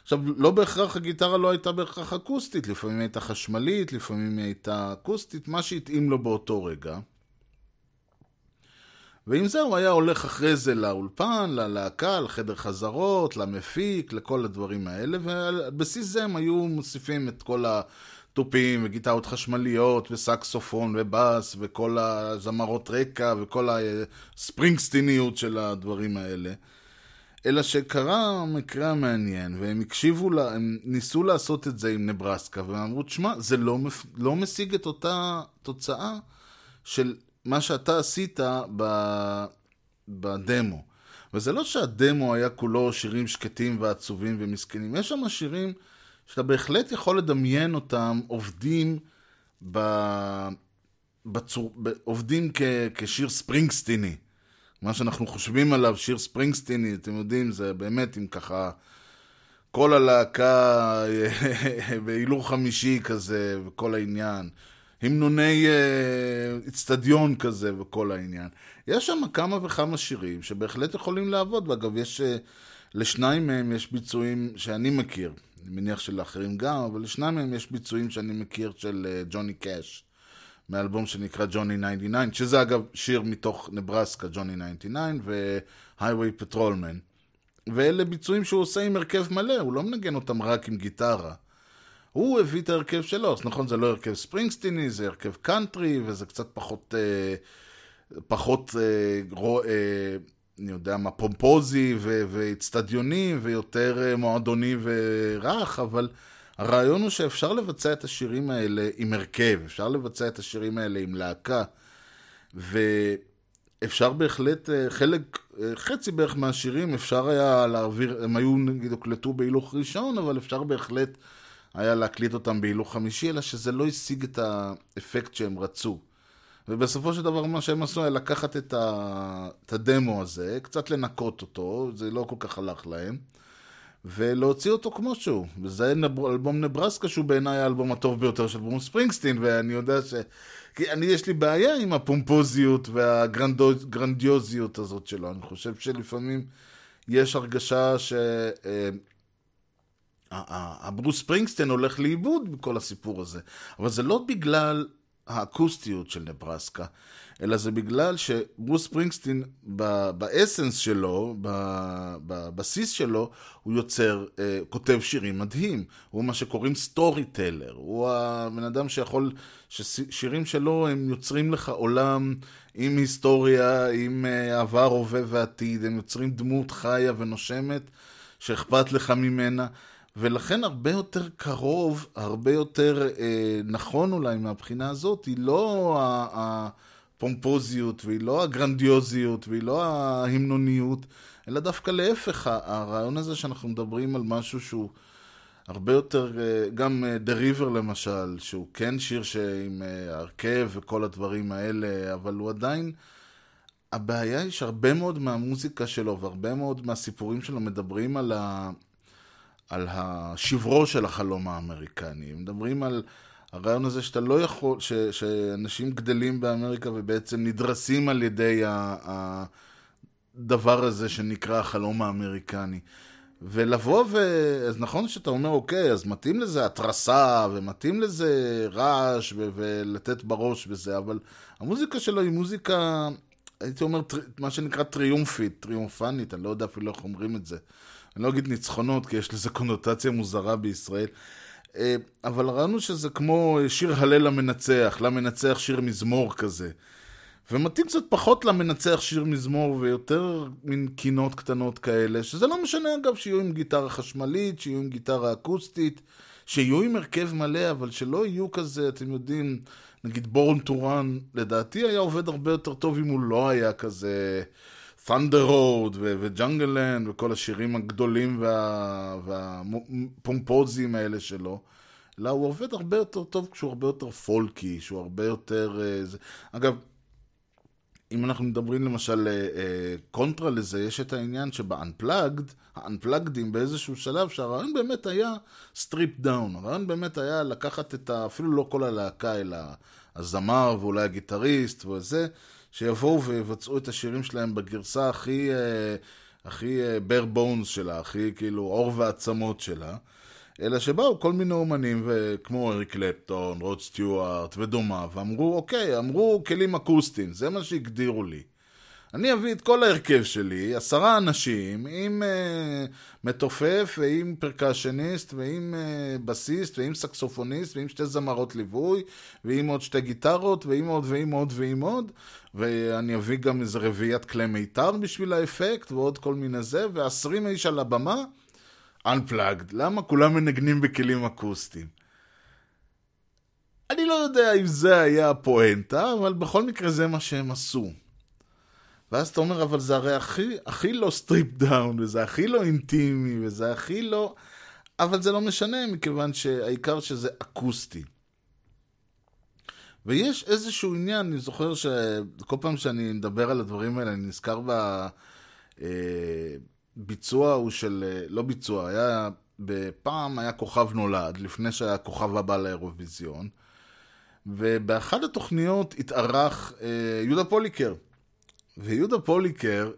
עכשיו, לא בהכרח הגיטרה לא הייתה בהכרח אקוסטית, לפעמים הייתה חשמלית, לפעמים הייתה אקוסטית, מה שהתאים לו באותו רגע. ועם זה הוא היה הולך אחרי זה לאולפן, ללהקה, לחדר חזרות, למפיק, לכל הדברים האלה, ועל בסיס זה הם היו מוסיפים את כל התופים וגיטרות חשמליות וסקסופון ובאס וכל הזמרות רקע וכל הספרינגסטיניות של הדברים האלה. אלא שקרה מקרה מעניין, והם הקשיבו, לה, הם ניסו לעשות את זה עם נברסקה, והם אמרו, תשמע, זה לא, מפ... לא משיג את אותה תוצאה של מה שאתה עשית ב... בדמו. וזה לא שהדמו היה כולו שירים שקטים ועצובים ומסכנים, יש שם שירים שאתה בהחלט יכול לדמיין אותם עובדים ב... בצור... עובדים כ... כשיר ספרינגסטיני. מה שאנחנו חושבים עליו, שיר ספרינגסטיני, אתם יודעים, זה באמת עם ככה כל הלהקה [laughs] בהילוך חמישי כזה, וכל העניין. המנוני אצטדיון uh, כזה וכל העניין. יש שם כמה וכמה שירים שבהחלט יכולים לעבוד, ואגב, יש, uh, לשניים מהם יש ביצועים שאני מכיר, אני מניח שלאחרים גם, אבל לשניים מהם יש ביצועים שאני מכיר של uh, ג'וני קאש. מאלבום שנקרא ג'וני 99, שזה אגב שיר מתוך נברסקה, ג'וני 99 ו Highway Patrolman. ואלה ביצועים שהוא עושה עם הרכב מלא, הוא לא מנגן אותם רק עם גיטרה. הוא הביא את ההרכב שלו, אז נכון, זה לא הרכב ספרינגסטיני, זה הרכב קאנטרי, וזה קצת פחות, אה, פחות, אה, raw, אה, אני יודע מה, פומפוזי ואיצטדיוני, ויותר אה, מועדוני ורך, אבל הרעיון הוא שאפשר לבצע את השירים האלה עם הרכב, אפשר לבצע את השירים האלה עם להקה, ואפשר בהחלט, אה, חלק, אה, חצי בערך מהשירים אפשר היה להעביר, הם היו נגיד הוקלטו בהילוך ראשון, אבל אפשר בהחלט היה להקליט אותם בהילוך חמישי, אלא שזה לא השיג את האפקט שהם רצו. ובסופו של דבר מה שהם עשו היה לקחת את, ה... את הדמו הזה, קצת לנקות אותו, זה לא כל כך הלך להם. ולהוציא אותו כמו שהוא. וזה אלבום נברסקה שהוא בעיניי האלבום הטוב ביותר של ברוס ספרינגסטין, ואני יודע ש... כי אני, יש לי בעיה עם הפומפוזיות והגרנדיוזיות הזאת שלו. אני חושב שלפעמים יש הרגשה ש... הברוס ספרינגסטין הולך לאיבוד בכל הסיפור הזה. אבל זה לא בגלל האקוסטיות של נברסקה, אלא זה בגלל שברוס ספרינגסטין באסנס שלו, בבסיס שלו, הוא יוצר, אה, כותב שירים מדהים. הוא מה שקוראים סטורי טלר. הוא הבן אדם שיכול, ששירים שלו הם יוצרים לך עולם עם היסטוריה, עם אה, עבר, הווה ועתיד, הם יוצרים דמות חיה ונושמת שאכפת לך ממנה. ולכן הרבה יותר קרוב, הרבה יותר אה, נכון אולי מהבחינה הזאת, היא לא הפומפוזיות והיא לא הגרנדיוזיות והיא לא ההמנוניות, אלא דווקא להפך, הרעיון הזה שאנחנו מדברים על משהו שהוא הרבה יותר, אה, גם אה, The River למשל, שהוא כן שיר עם אה, הרכב וכל הדברים האלה, אבל הוא עדיין... הבעיה היא שהרבה מאוד מהמוזיקה שלו והרבה מאוד מהסיפורים שלו מדברים על ה... על השברו של החלום האמריקני. מדברים על הרעיון הזה שאתה לא יכול, ש, שאנשים גדלים באמריקה ובעצם נדרסים על ידי הדבר הזה שנקרא החלום האמריקני. ולבוא ו... אז נכון שאתה אומר, אוקיי, אז מתאים לזה התרסה, ומתאים לזה רעש, ו... ולתת בראש וזה, אבל המוזיקה שלו היא מוזיקה, הייתי אומר, טר... מה שנקרא טריומפית, טריומפנית, אני לא יודע אפילו איך אומרים את זה. אני לא אגיד ניצחונות, כי יש לזה קונוטציה מוזרה בישראל. אה, אבל ראינו שזה כמו שיר הלל למנצח, למנצח שיר מזמור כזה. ומתאים קצת פחות למנצח שיר מזמור ויותר מין קינות קטנות כאלה, שזה לא משנה אגב שיהיו עם גיטרה חשמלית, שיהיו עם גיטרה אקוסטית, שיהיו עם הרכב מלא, אבל שלא יהיו כזה, אתם יודעים, נגיד בורן טורן, לדעתי היה עובד הרבה יותר טוב אם הוא לא היה כזה Thunder Road וג'אנגל לנד וכל השירים הגדולים והפומפוזיים האלה שלו. אלא הוא עובד הרבה יותר טוב כשהוא הרבה יותר פולקי, שהוא הרבה יותר... אה, זה... אגב, אם אנחנו מדברים למשל אה, אה, קונטרה לזה, יש את העניין שב-unplugged, ה-unpluggedים באיזשהו שלב, שהרעיון באמת היה stripped down. הרעיון באמת היה לקחת את ה... אפילו לא כל הלהקה, אלא הזמר ואולי הגיטריסט וזה, שיבואו ויבצעו את השירים שלהם בגרסה הכי, אה, הכי בר בונס שלה, הכי כאילו עור ועצמות שלה. אלא שבאו כל מיני אומנים, כמו אריק קלפטון, רוד סטיוארט ודומיו, ואמרו, אוקיי, אמרו כלים אקוסטיים, זה מה שהגדירו לי. אני אביא את כל ההרכב שלי, עשרה אנשים, עם uh, מתופף ועם פרקשניסט ועם uh, בסיסט ועם סקסופוניסט ועם שתי זמרות ליווי ועם עוד שתי גיטרות ועם עוד ועם עוד ועם עוד ואני אביא גם איזה רביעיית כלי מיתר בשביל האפקט ועוד כל מיני זה ועשרים איש על הבמה Unplugged. למה כולם מנגנים בכלים אקוסטיים? אני לא יודע אם זה היה הפואנטה, אבל בכל מקרה זה מה שהם עשו. ואז אתה אומר, אבל זה הרי הכי, הכי לא stripped down, וזה הכי לא אינטימי, וזה הכי לא... אבל זה לא משנה, מכיוון שהעיקר שזה אקוסטי. ויש איזשהו עניין, אני זוכר שכל פעם שאני מדבר על הדברים האלה, אני נזכר ב... אה, ביצוע הוא של, אה, לא ביצוע, היה, בפעם היה כוכב נולד, לפני שהיה כוכב הבא לאירוויזיון, ובאחת התוכניות התארח אה, יהודה פוליקר. ויהודה פוליקר,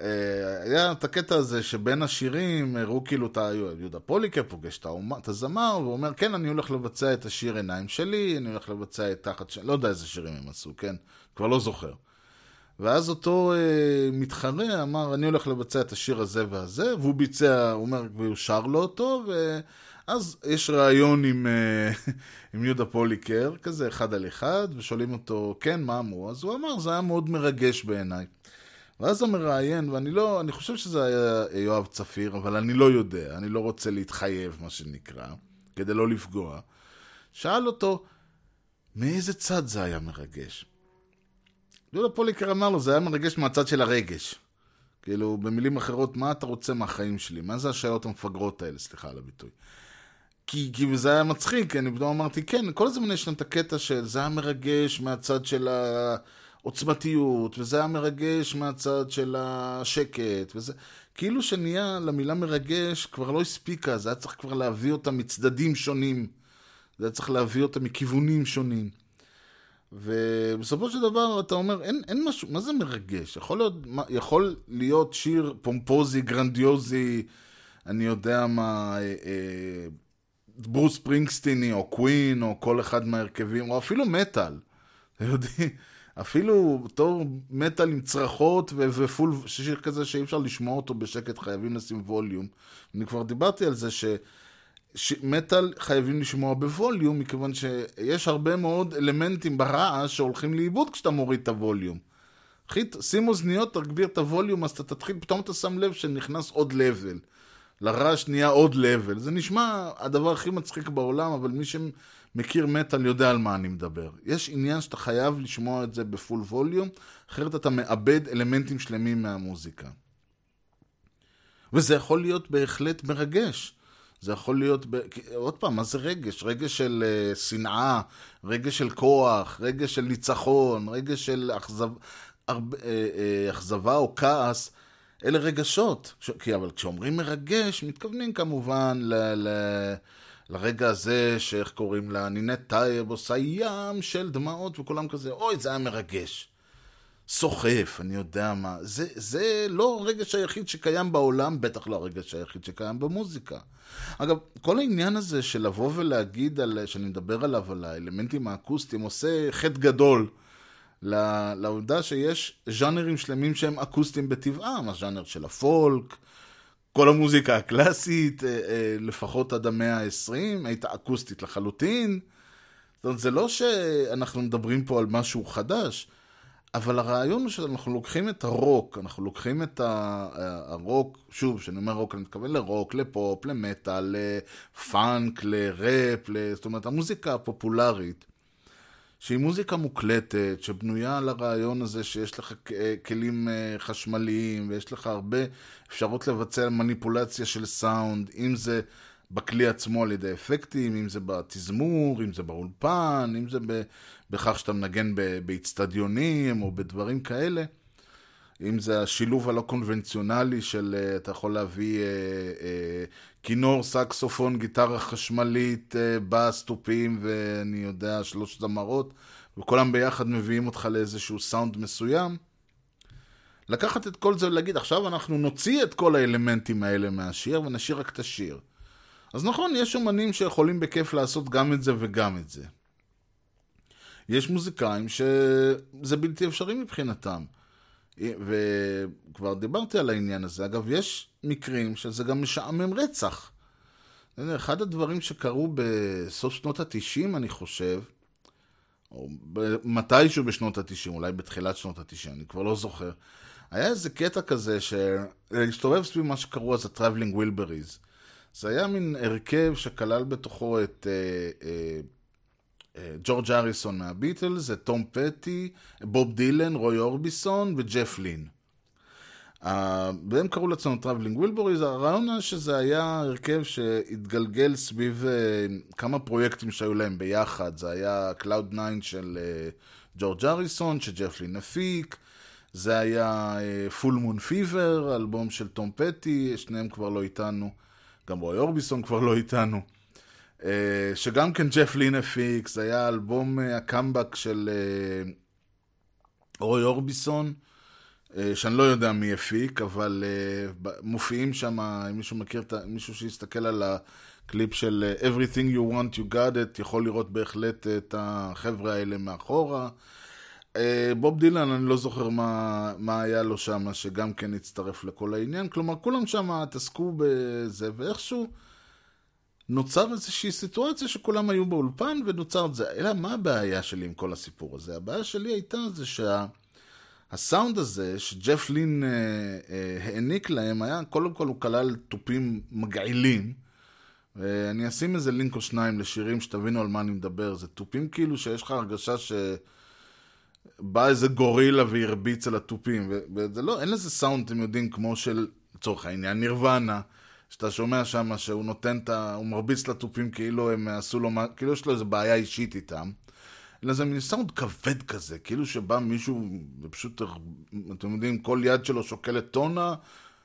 אה, היה את הקטע הזה שבין השירים הראו כאילו את יהודה פוליקר פוגש את, האומה, את הזמר ואומר כן אני הולך לבצע את השיר עיניים שלי, אני הולך לבצע את תחת שלי, לא יודע איזה שירים הם עשו, כן? כבר לא זוכר. ואז אותו אה, מתחרה אמר, אני הולך לבצע את השיר הזה והזה, והוא ביצע, הוא אומר, והוא שר לו אותו, ואז יש ראיון עם, אה, [laughs] עם יהודה פוליקר, כזה אחד על אחד, ושואלים אותו, כן, מה אמרו? אז הוא אמר, זה היה מאוד מרגש בעיניי. ואז המראיין, ואני לא, אני חושב שזה היה יואב צפיר, אבל אני לא יודע, אני לא רוצה להתחייב, מה שנקרא, כדי לא לפגוע. שאל אותו, מאיזה צד זה היה מרגש? יהודה פוליקר אמר לו, זה היה מרגש מהצד של הרגש. כאילו, במילים אחרות, מה אתה רוצה מהחיים שלי? מה זה השאלות המפגרות האלה? סליחה על הביטוי. כי, כי זה היה מצחיק, אני פתאום אמרתי, כן, כל הזמן יש לנו את הקטע של זה היה מרגש מהצד של העוצמתיות, וזה היה מרגש מהצד של השקט, וזה... כאילו שנהיה למילה מרגש כבר לא הספיקה, זה היה צריך כבר להביא אותה מצדדים שונים. זה היה צריך להביא אותה מכיוונים שונים. ובסופו של דבר אתה אומר, אין, אין משהו, מה זה מרגש? יכול להיות, יכול להיות שיר פומפוזי, גרנדיוזי, אני יודע מה, אה, אה, ברוס ספרינגסטיני או קווין או כל אחד מההרכבים, או אפילו מטאל. אתם יודעים, אפילו בתור מטאל עם צרחות ו- ו full, שיר כזה שאי אפשר לשמוע אותו בשקט, חייבים לשים ווליום. אני כבר דיברתי על זה ש... מטאל חייבים לשמוע בווליום, מכיוון שיש הרבה מאוד אלמנטים ברעש שהולכים לאיבוד כשאתה מוריד את הווליום. שים אוזניות, תגביר את הווליום, אז אתה תתחיל, פתאום אתה שם לב שנכנס עוד לבל. לרעש נהיה עוד לבל. זה נשמע הדבר הכי מצחיק בעולם, אבל מי שמכיר מטאל יודע על מה אני מדבר. יש עניין שאתה חייב לשמוע את זה בפול ווליום, אחרת אתה מאבד אלמנטים שלמים מהמוזיקה. וזה יכול להיות בהחלט מרגש. זה יכול להיות, ב... עוד פעם, מה זה רגש? רגש של uh, שנאה, רגש של כוח, רגש של ניצחון, רגש של אכזב... uh, uh, אכזבה או כעס. אלה רגשות. ש... כי אבל כשאומרים מרגש, מתכוונים כמובן ל... ל... לרגע הזה, שאיך קוראים לה, נינט טייב עושה ים של דמעות, וכולם כזה, אוי, זה היה מרגש. סוחף, אני יודע מה. זה, זה לא הרגש היחיד שקיים בעולם, בטח לא הרגש היחיד שקיים במוזיקה. אגב, כל העניין הזה של לבוא ולהגיד, על, שאני מדבר עליו, על האלמנטים האקוסטיים, עושה חטא גדול לעובדה שיש ז'אנרים שלמים שהם אקוסטיים בטבעם, הז'אנר של הפולק, כל המוזיקה הקלאסית, אה, אה, לפחות עד המאה ה-20, הייתה אקוסטית לחלוטין. זאת אומרת, זה לא שאנחנו מדברים פה על משהו חדש. אבל הרעיון הוא שאנחנו לוקחים את הרוק, אנחנו לוקחים את הרוק, שוב, כשאני אומר רוק, אני מתכוון לרוק, לפופ, למטאל, לפאנק, לראפ, זאת אומרת, המוזיקה הפופולרית, שהיא מוזיקה מוקלטת, שבנויה על הרעיון הזה שיש לך אה, כלים אה, חשמליים, ויש לך הרבה אפשרות לבצע מניפולציה של סאונד, אם זה בכלי עצמו על ידי אפקטים, אם זה בתזמור, אם זה באולפן, אם זה בכך שאתה מנגן באיצטדיונים או בדברים כאלה. אם זה השילוב הלא קונבנציונלי של אה, אתה יכול להביא אה, אה, כינור, סקסופון, גיטרה חשמלית, בס, תופים ואני יודע, שלוש זמרות, וכולם ביחד מביאים אותך לאיזשהו סאונד מסוים. לקחת את כל זה ולהגיד, עכשיו אנחנו נוציא את כל האלמנטים האלה מהשיר ונשאיר רק את השיר. אז נכון, יש אומנים שיכולים בכיף לעשות גם את זה וגם את זה. יש מוזיקאים שזה בלתי אפשרי מבחינתם. וכבר דיברתי על העניין הזה. אגב, יש מקרים שזה גם משעמם רצח. אחד הדברים שקרו בסוף שנות התשעים, אני חושב, או מתישהו בשנות התשעים, אולי בתחילת שנות התשעים, אני כבר לא זוכר, היה איזה קטע כזה שהסתובב סביב מה שקראו אז ה-Traveling Wilburys. זה היה מין הרכב שכלל בתוכו את אה, אה, ג'ורג' הריסון מהביטלס, את תום פטי, בוב דילן, רוי אורביסון וג'ף לין. והם קראו לעצמם Traveling Wilburys, הרעיון היה שזה היה הרכב שהתגלגל סביב uh, כמה פרויקטים שהיו להם ביחד, זה היה Cloud 9 של uh, ג'ורג' הריסון, שג'ף לין הפיק, זה היה Full Moon Fever, אלבום של תום פטי, שניהם כבר לא איתנו, גם רוי אורביסון כבר לא איתנו. Uh, שגם כן ג'ף זה היה אלבום uh, הקאמבק של uh, רוי אורביסון, שאני לא יודע מי הפיק, אבל מופיעים שם, אם מישהו מכיר, מישהו שיסתכל על הקליפ של Everything You Want You Got It, יכול לראות בהחלט את החבר'ה האלה מאחורה. בוב דילן, אני לא זוכר מה, מה היה לו שם, שגם כן הצטרף לכל העניין. כלומר, כולם שם התעסקו בזה, ואיכשהו... נוצר איזושהי סיטואציה שכולם היו באולפן ונוצר את זה. אלא מה הבעיה שלי עם כל הסיפור הזה? הבעיה שלי הייתה זה שהסאונד שה... הזה שג'ף לין אה, אה, העניק להם היה, קודם כל הוא כלל תופים מגעילים. ואני אשים איזה לינק או שניים לשירים שתבינו על מה אני מדבר. זה תופים כאילו שיש לך הרגשה ש... בא איזה גורילה והרביץ על התופים, וזה לא, אין לזה סאונד, אתם יודעים, כמו של, לצורך העניין, נירוונה. שאתה שומע שם שהוא נותן את ה... הוא מרביץ לתופים כאילו הם עשו לו... כאילו יש לו איזו בעיה אישית איתם. אלא זה מין סאונד כבד כזה, כאילו שבא מישהו ופשוט, אתם יודעים, כל יד שלו שוקלת טונה,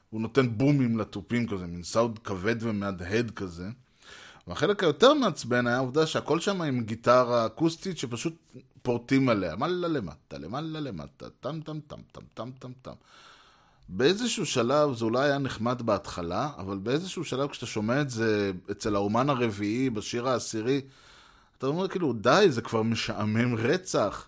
הוא נותן בומים לתופים כזה, מין סאונד כבד ומהדהד כזה. והחלק היותר מעצבן היה העובדה שהכל שם עם גיטרה אקוסטית שפשוט פורטים עליה, מעלה למטה, למעלה למטה, טם טם טם טם טם טם טם. באיזשהו שלב, זה אולי היה נחמד בהתחלה, אבל באיזשהו שלב כשאתה שומע את זה אצל האומן הרביעי, בשיר העשירי, אתה אומר כאילו, די, זה כבר משעמם רצח.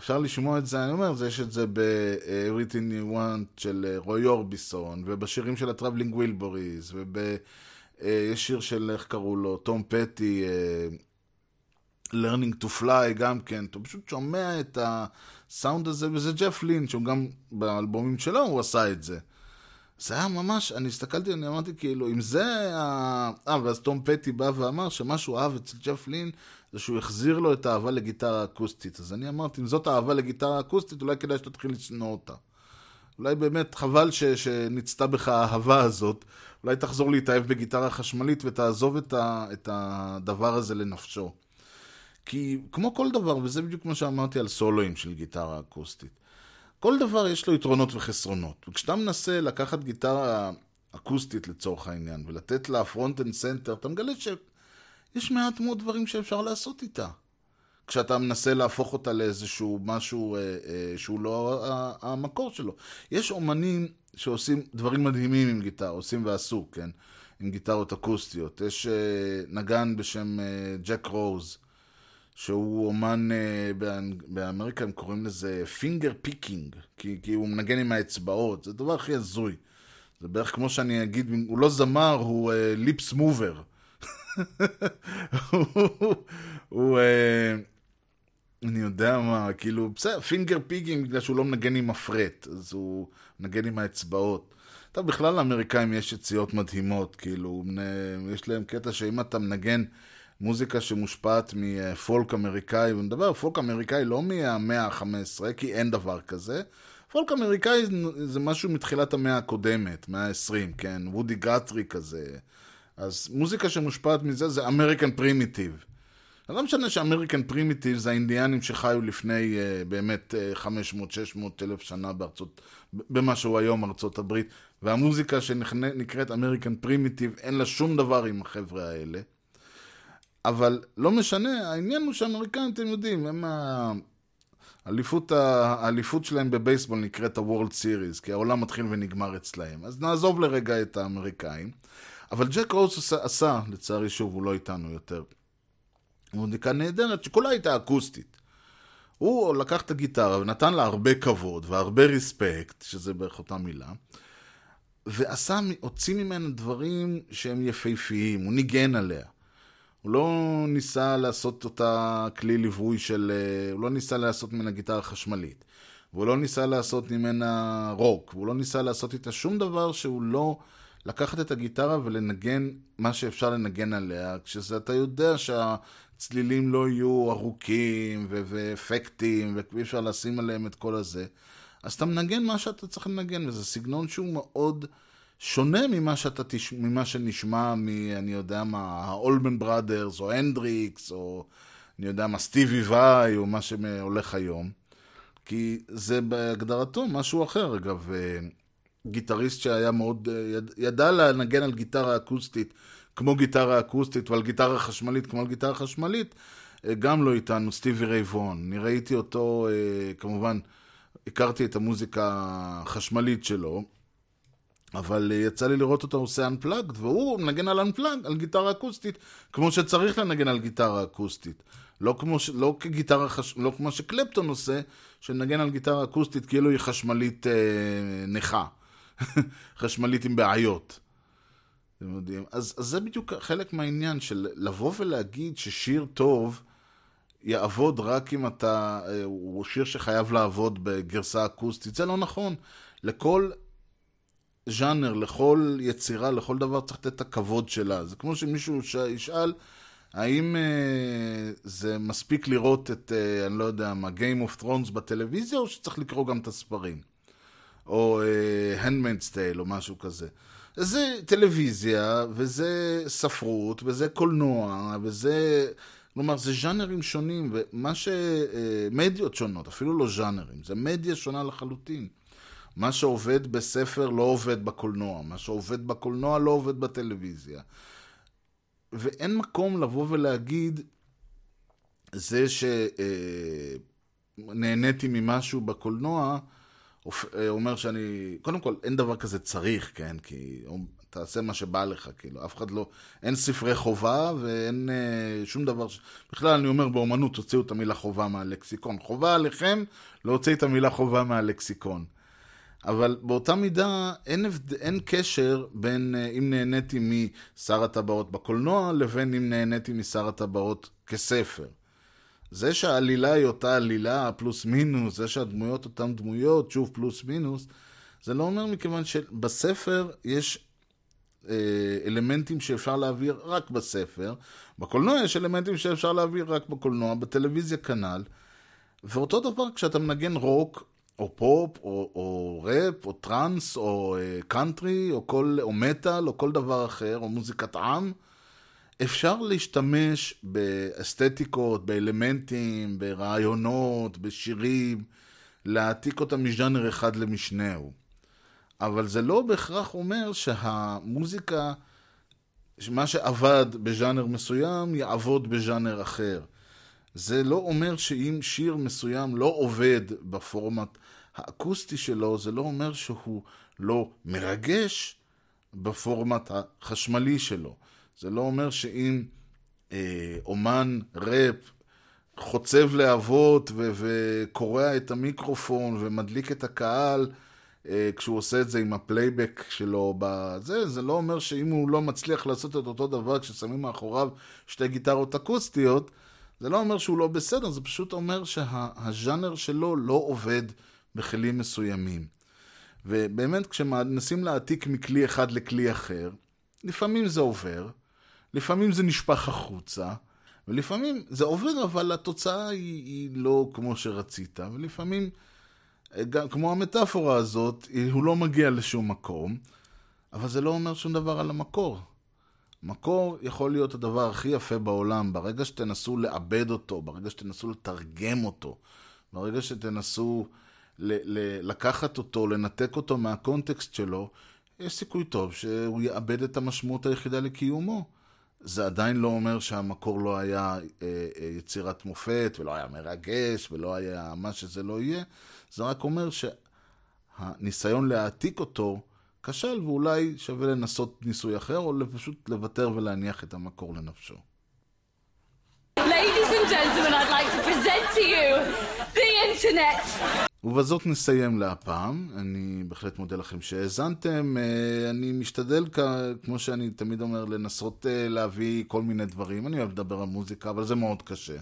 אפשר לשמוע את זה, אני אומר, יש את זה ב-Everything You Want של רוי אורביסון, ובשירים של ה-Traveling Wilburys, ויש שיר של, איך קראו לו, תום פטי, Learning to Fly גם כן, אתה פשוט שומע את הסאונד הזה, וזה ג'ף לין, שהוא גם באלבומים שלו הוא עשה את זה. זה היה ממש, אני הסתכלתי, אני אמרתי כאילו, אם זה ה... אה, ואז תום פטי בא ואמר שמה שהוא אהב אצל ג'ף לין, זה שהוא החזיר לו את האהבה לגיטרה אקוסטית. אז אני אמרתי, אם זאת האהבה לגיטרה אקוסטית, אולי כדאי שתתחיל לשנוא אותה. אולי באמת חבל ש, שנצתה בך האהבה הזאת, אולי תחזור להתאהב בגיטרה חשמלית ותעזוב את, ה, את הדבר הזה לנפשו. כי כמו כל דבר, וזה בדיוק מה שאמרתי על סולואים של גיטרה אקוסטית, כל דבר יש לו יתרונות וחסרונות. וכשאתה מנסה לקחת גיטרה אקוסטית לצורך העניין, ולתת לה front and center, אתה מגלה שיש מעט מאוד דברים שאפשר לעשות איתה. כשאתה מנסה להפוך אותה לאיזשהו משהו אה, אה, שהוא לא אה, המקור שלו. יש אומנים שעושים דברים מדהימים עם גיטרה, עושים ועשו, כן? עם גיטרות אקוסטיות. יש אה, נגן בשם אה, ג'ק רוז, שהוא אומן, אה, באמריקה הם קוראים לזה finger picking, כי, כי הוא מנגן עם האצבעות, זה הדבר הכי הזוי. זה בערך כמו שאני אגיד, הוא לא זמר, הוא lips uh, mover. הוא, uh, אני יודע מה, כאילו, בסדר, finger picking בגלל שהוא לא מנגן עם מפרט, אז הוא מנגן עם האצבעות. טוב, בכלל לאמריקאים יש יציאות מדהימות, כאילו, יש להם קטע שאם אתה מנגן מוזיקה שמושפעת מפולק אמריקאי, ואני פולק אמריקאי לא מהמאה ה-15, כי אין דבר כזה. פולק אמריקאי זה משהו מתחילת המאה הקודמת, מאה ה-20, כן? וודי גטרי כזה. אז מוזיקה שמושפעת מזה זה American primitive. לא משנה ש American primitive זה האינדיאנים שחיו לפני uh, באמת uh, 500-600 אלף שנה בארצות, במה שהוא היום ארצות הברית, והמוזיקה שנקראת American primitive אין לה שום דבר עם החבר'ה האלה. אבל לא משנה, העניין הוא שהאמריקאים, אתם יודעים, הם ה... האליפות, האליפות שלהם בבייסבול נקראת ה-World Series, כי העולם מתחיל ונגמר אצלהם. אז נעזוב לרגע את האמריקאים. אבל ג'ק רוז עשה, עשה, לצערי שוב, הוא לא איתנו יותר. מוזיקה נהדרת שכולה הייתה אקוסטית. הוא לקח את הגיטרה ונתן לה הרבה כבוד והרבה ריספקט, שזה בערך אותה מילה, ועשה, הוציא ממנה דברים שהם יפהפיים, הוא ניגן עליה. הוא לא ניסה לעשות אותה כלי ליווי של... הוא לא ניסה לעשות ממנה גיטרה חשמלית. והוא לא ניסה לעשות ממנה רוק. והוא לא ניסה לעשות איתה שום דבר שהוא לא... לקחת את הגיטרה ולנגן מה שאפשר לנגן עליה, כשזה אתה יודע שהצלילים לא יהיו ארוכים ו- ואפקטים, ואי אפשר לשים עליהם את כל הזה. אז אתה מנגן מה שאתה צריך לנגן, וזה סגנון שהוא מאוד שונה ממה, שאתה תש... ממה שנשמע מ... אני יודע מה, האולמן בראדרס, או הנדריקס, או אני יודע מה, סטיבי ואי, או מה שהולך היום. כי זה בהגדרתו משהו אחר, אגב. גיטריסט שהיה מאוד, יד, ידע לנגן על גיטרה אקוסטית כמו גיטרה אקוסטית ועל גיטרה חשמלית כמו על גיטרה חשמלית, גם לא איתנו, סטיבי ריי וון. אני ראיתי אותו, כמובן, הכרתי את המוזיקה החשמלית שלו, אבל יצא לי לראות אותו עושה Unplugged, והוא מנגן על Unplugged, על גיטרה אקוסטית, כמו שצריך לנגן על גיטרה אקוסטית. לא כמו, ש... לא כגיטרה, חש... לא כמו שקלפטון עושה, שנגן על גיטרה אקוסטית כאילו היא חשמלית אה, נכה. [laughs] חשמלית עם בעיות. אתם יודעים? אז, אז זה בדיוק חלק מהעניין של לבוא ולהגיד ששיר טוב יעבוד רק אם אתה, אה, הוא שיר שחייב לעבוד בגרסה אקוסטית, זה לא נכון. לכל ז'אנר, לכל יצירה, לכל דבר צריך לתת את הכבוד שלה. זה כמו שמישהו ישאל, האם uh, זה מספיק לראות את, uh, אני לא יודע מה, Game of Thrones בטלוויזיה, או שצריך לקרוא גם את הספרים? או uh, Handmaid's Tale או משהו כזה. זה טלוויזיה, וזה ספרות, וזה קולנוע, וזה... כלומר, זה ז'אנרים שונים, ומה ש... מדיות שונות, אפילו לא ז'אנרים, זה מדיה שונה לחלוטין. מה שעובד בספר לא עובד בקולנוע, מה שעובד בקולנוע לא עובד בטלוויזיה. ואין מקום לבוא ולהגיד, זה שנהניתי ממשהו בקולנוע, אומר שאני, קודם כל, אין דבר כזה צריך, כן? כי תעשה מה שבא לך, כאילו, אף אחד לא, אין ספרי חובה ואין אה, שום דבר, ש... בכלל אני אומר באומנות, תוציאו את המילה חובה מהלקסיקון. חובה עליכם להוציא את המילה חובה מהלקסיקון. אבל באותה מידה אין, הבד... אין קשר בין אה, אם נהניתי משר הטבעות בקולנוע לבין אם נהניתי משר הטבעות כספר. זה שהעלילה היא אותה עלילה פלוס מינוס, זה שהדמויות אותן דמויות, שוב פלוס מינוס, זה לא אומר מכיוון שבספר יש אה, אלמנטים שאפשר להעביר רק בספר, בקולנוע יש אלמנטים שאפשר להעביר רק בקולנוע, בטלוויזיה כנ"ל, ואותו דבר כשאתה מנגן רוק, או פופ, או, או ראפ, או טראנס, או אה, קאנטרי, או, כל, או מטאל, או כל דבר אחר, או מוזיקת עם, אפשר להשתמש באסתטיקות, באלמנטים, ברעיונות, בשירים, להעתיק אותם מז'אנר אחד למשנהו. אבל זה לא בהכרח אומר שהמוזיקה, מה שעבד בז'אנר מסוים, יעבוד בז'אנר אחר. זה לא אומר שאם שיר מסוים לא עובד בפורמט האקוסטי שלו, זה לא אומר שהוא לא מרגש בפורמט החשמלי שלו. זה לא אומר שאם אה, אומן ראפ חוצב להבות ו- וקורע את המיקרופון ומדליק את הקהל אה, כשהוא עושה את זה עם הפלייבק שלו בזה, זה לא אומר שאם הוא לא מצליח לעשות את אותו דבר כששמים מאחוריו שתי גיטרות אקוסטיות, זה לא אומר שהוא לא בסדר, זה פשוט אומר שהז'אנר שלו לא עובד בכלים מסוימים. ובאמת כשמנסים להעתיק מכלי אחד לכלי אחר, לפעמים זה עובר, לפעמים זה נשפך החוצה, ולפעמים זה עובר, אבל התוצאה היא, היא לא כמו שרצית, ולפעמים, גם, כמו המטאפורה הזאת, הוא לא מגיע לשום מקום, אבל זה לא אומר שום דבר על המקור. מקור יכול להיות הדבר הכי יפה בעולם, ברגע שתנסו לעבד אותו, ברגע שתנסו לתרגם אותו, ברגע שתנסו ל- ל- לקחת אותו, לנתק אותו מהקונטקסט שלו, יש סיכוי טוב שהוא יאבד את המשמעות היחידה לקיומו. זה עדיין לא אומר שהמקור לא היה אה, אה, יצירת מופת, ולא היה מרגש, ולא היה מה שזה לא יהיה. זה רק אומר שהניסיון להעתיק אותו כשל, ואולי שווה לנסות ניסוי אחר, או פשוט לוותר ולהניח את המקור לנפשו. Ladies and gentlemen, I'd like to present to you the internet. ובזאת נסיים להפעם. אני בהחלט מודה לכם שהאזנתם. אה, אני משתדל, כמו שאני תמיד אומר, לנסות אה, להביא כל מיני דברים. אני אוהב לדבר על מוזיקה, אבל זה מאוד קשה.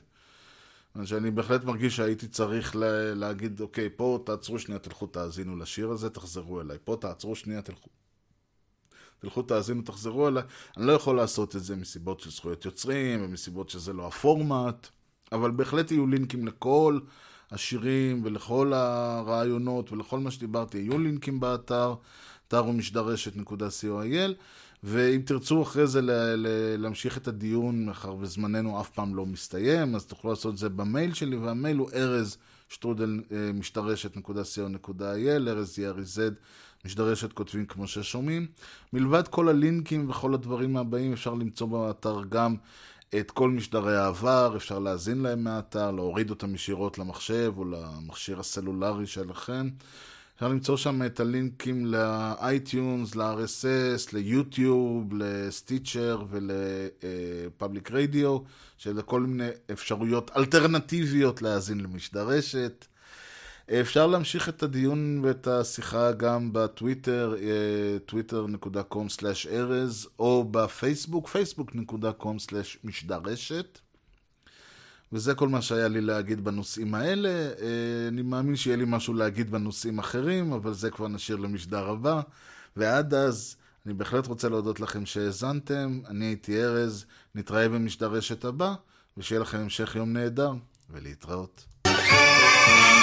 שאני בהחלט מרגיש שהייתי צריך לה, להגיד, אוקיי, פה תעצרו שנייה, תלכו תאזינו לשיר הזה, תחזרו אליי. פה תעצרו שנייה, תלכו. תלכו תאזינו, תחזרו אליי. אני לא יכול לעשות את זה מסיבות של זכויות יוצרים, ומסיבות שזה לא הפורמט, אבל בהחלט יהיו לינקים לכל השירים ולכל הרעיונות ולכל מה שדיברתי, יהיו לינקים באתר, אתר הוא משדרשת.co.il, ואם תרצו אחרי זה ל- ל- להמשיך את הדיון, מאחר וזמננו אף פעם לא מסתיים, אז תוכלו לעשות את זה במייל שלי, והמייל הוא ארז שטרודל משדרשת.co.il, ארז יארי-זד, משדרשת כותבים כמו ששומעים. מלבד כל הלינקים וכל הדברים הבאים, אפשר למצוא באתר גם את כל משדרי העבר, אפשר להאזין להם מהאתר, להוריד אותם ישירות למחשב או למכשיר הסלולרי שלכם. אפשר למצוא שם את הלינקים ל-iTunes, ל-RSS, ליוטיוב, לסטיצ'ר ולפאבליק רדיו, של כל מיני אפשרויות אלטרנטיביות להאזין למשדרשת. אפשר להמשיך את הדיון ואת השיחה גם בטוויטר, twitter.com/ארז, או בפייסבוק, facebook.com/משדרשת. וזה כל מה שהיה לי להגיד בנושאים האלה. אה, אני מאמין שיהיה לי משהו להגיד בנושאים אחרים, אבל זה כבר נשאיר למשדר הבא. ועד אז, אני בהחלט רוצה להודות לכם שהאזנתם. אני הייתי ארז, נתראה במשדרשת הבא, ושיהיה לכם המשך יום נהדר, ולהתראות. Yeah.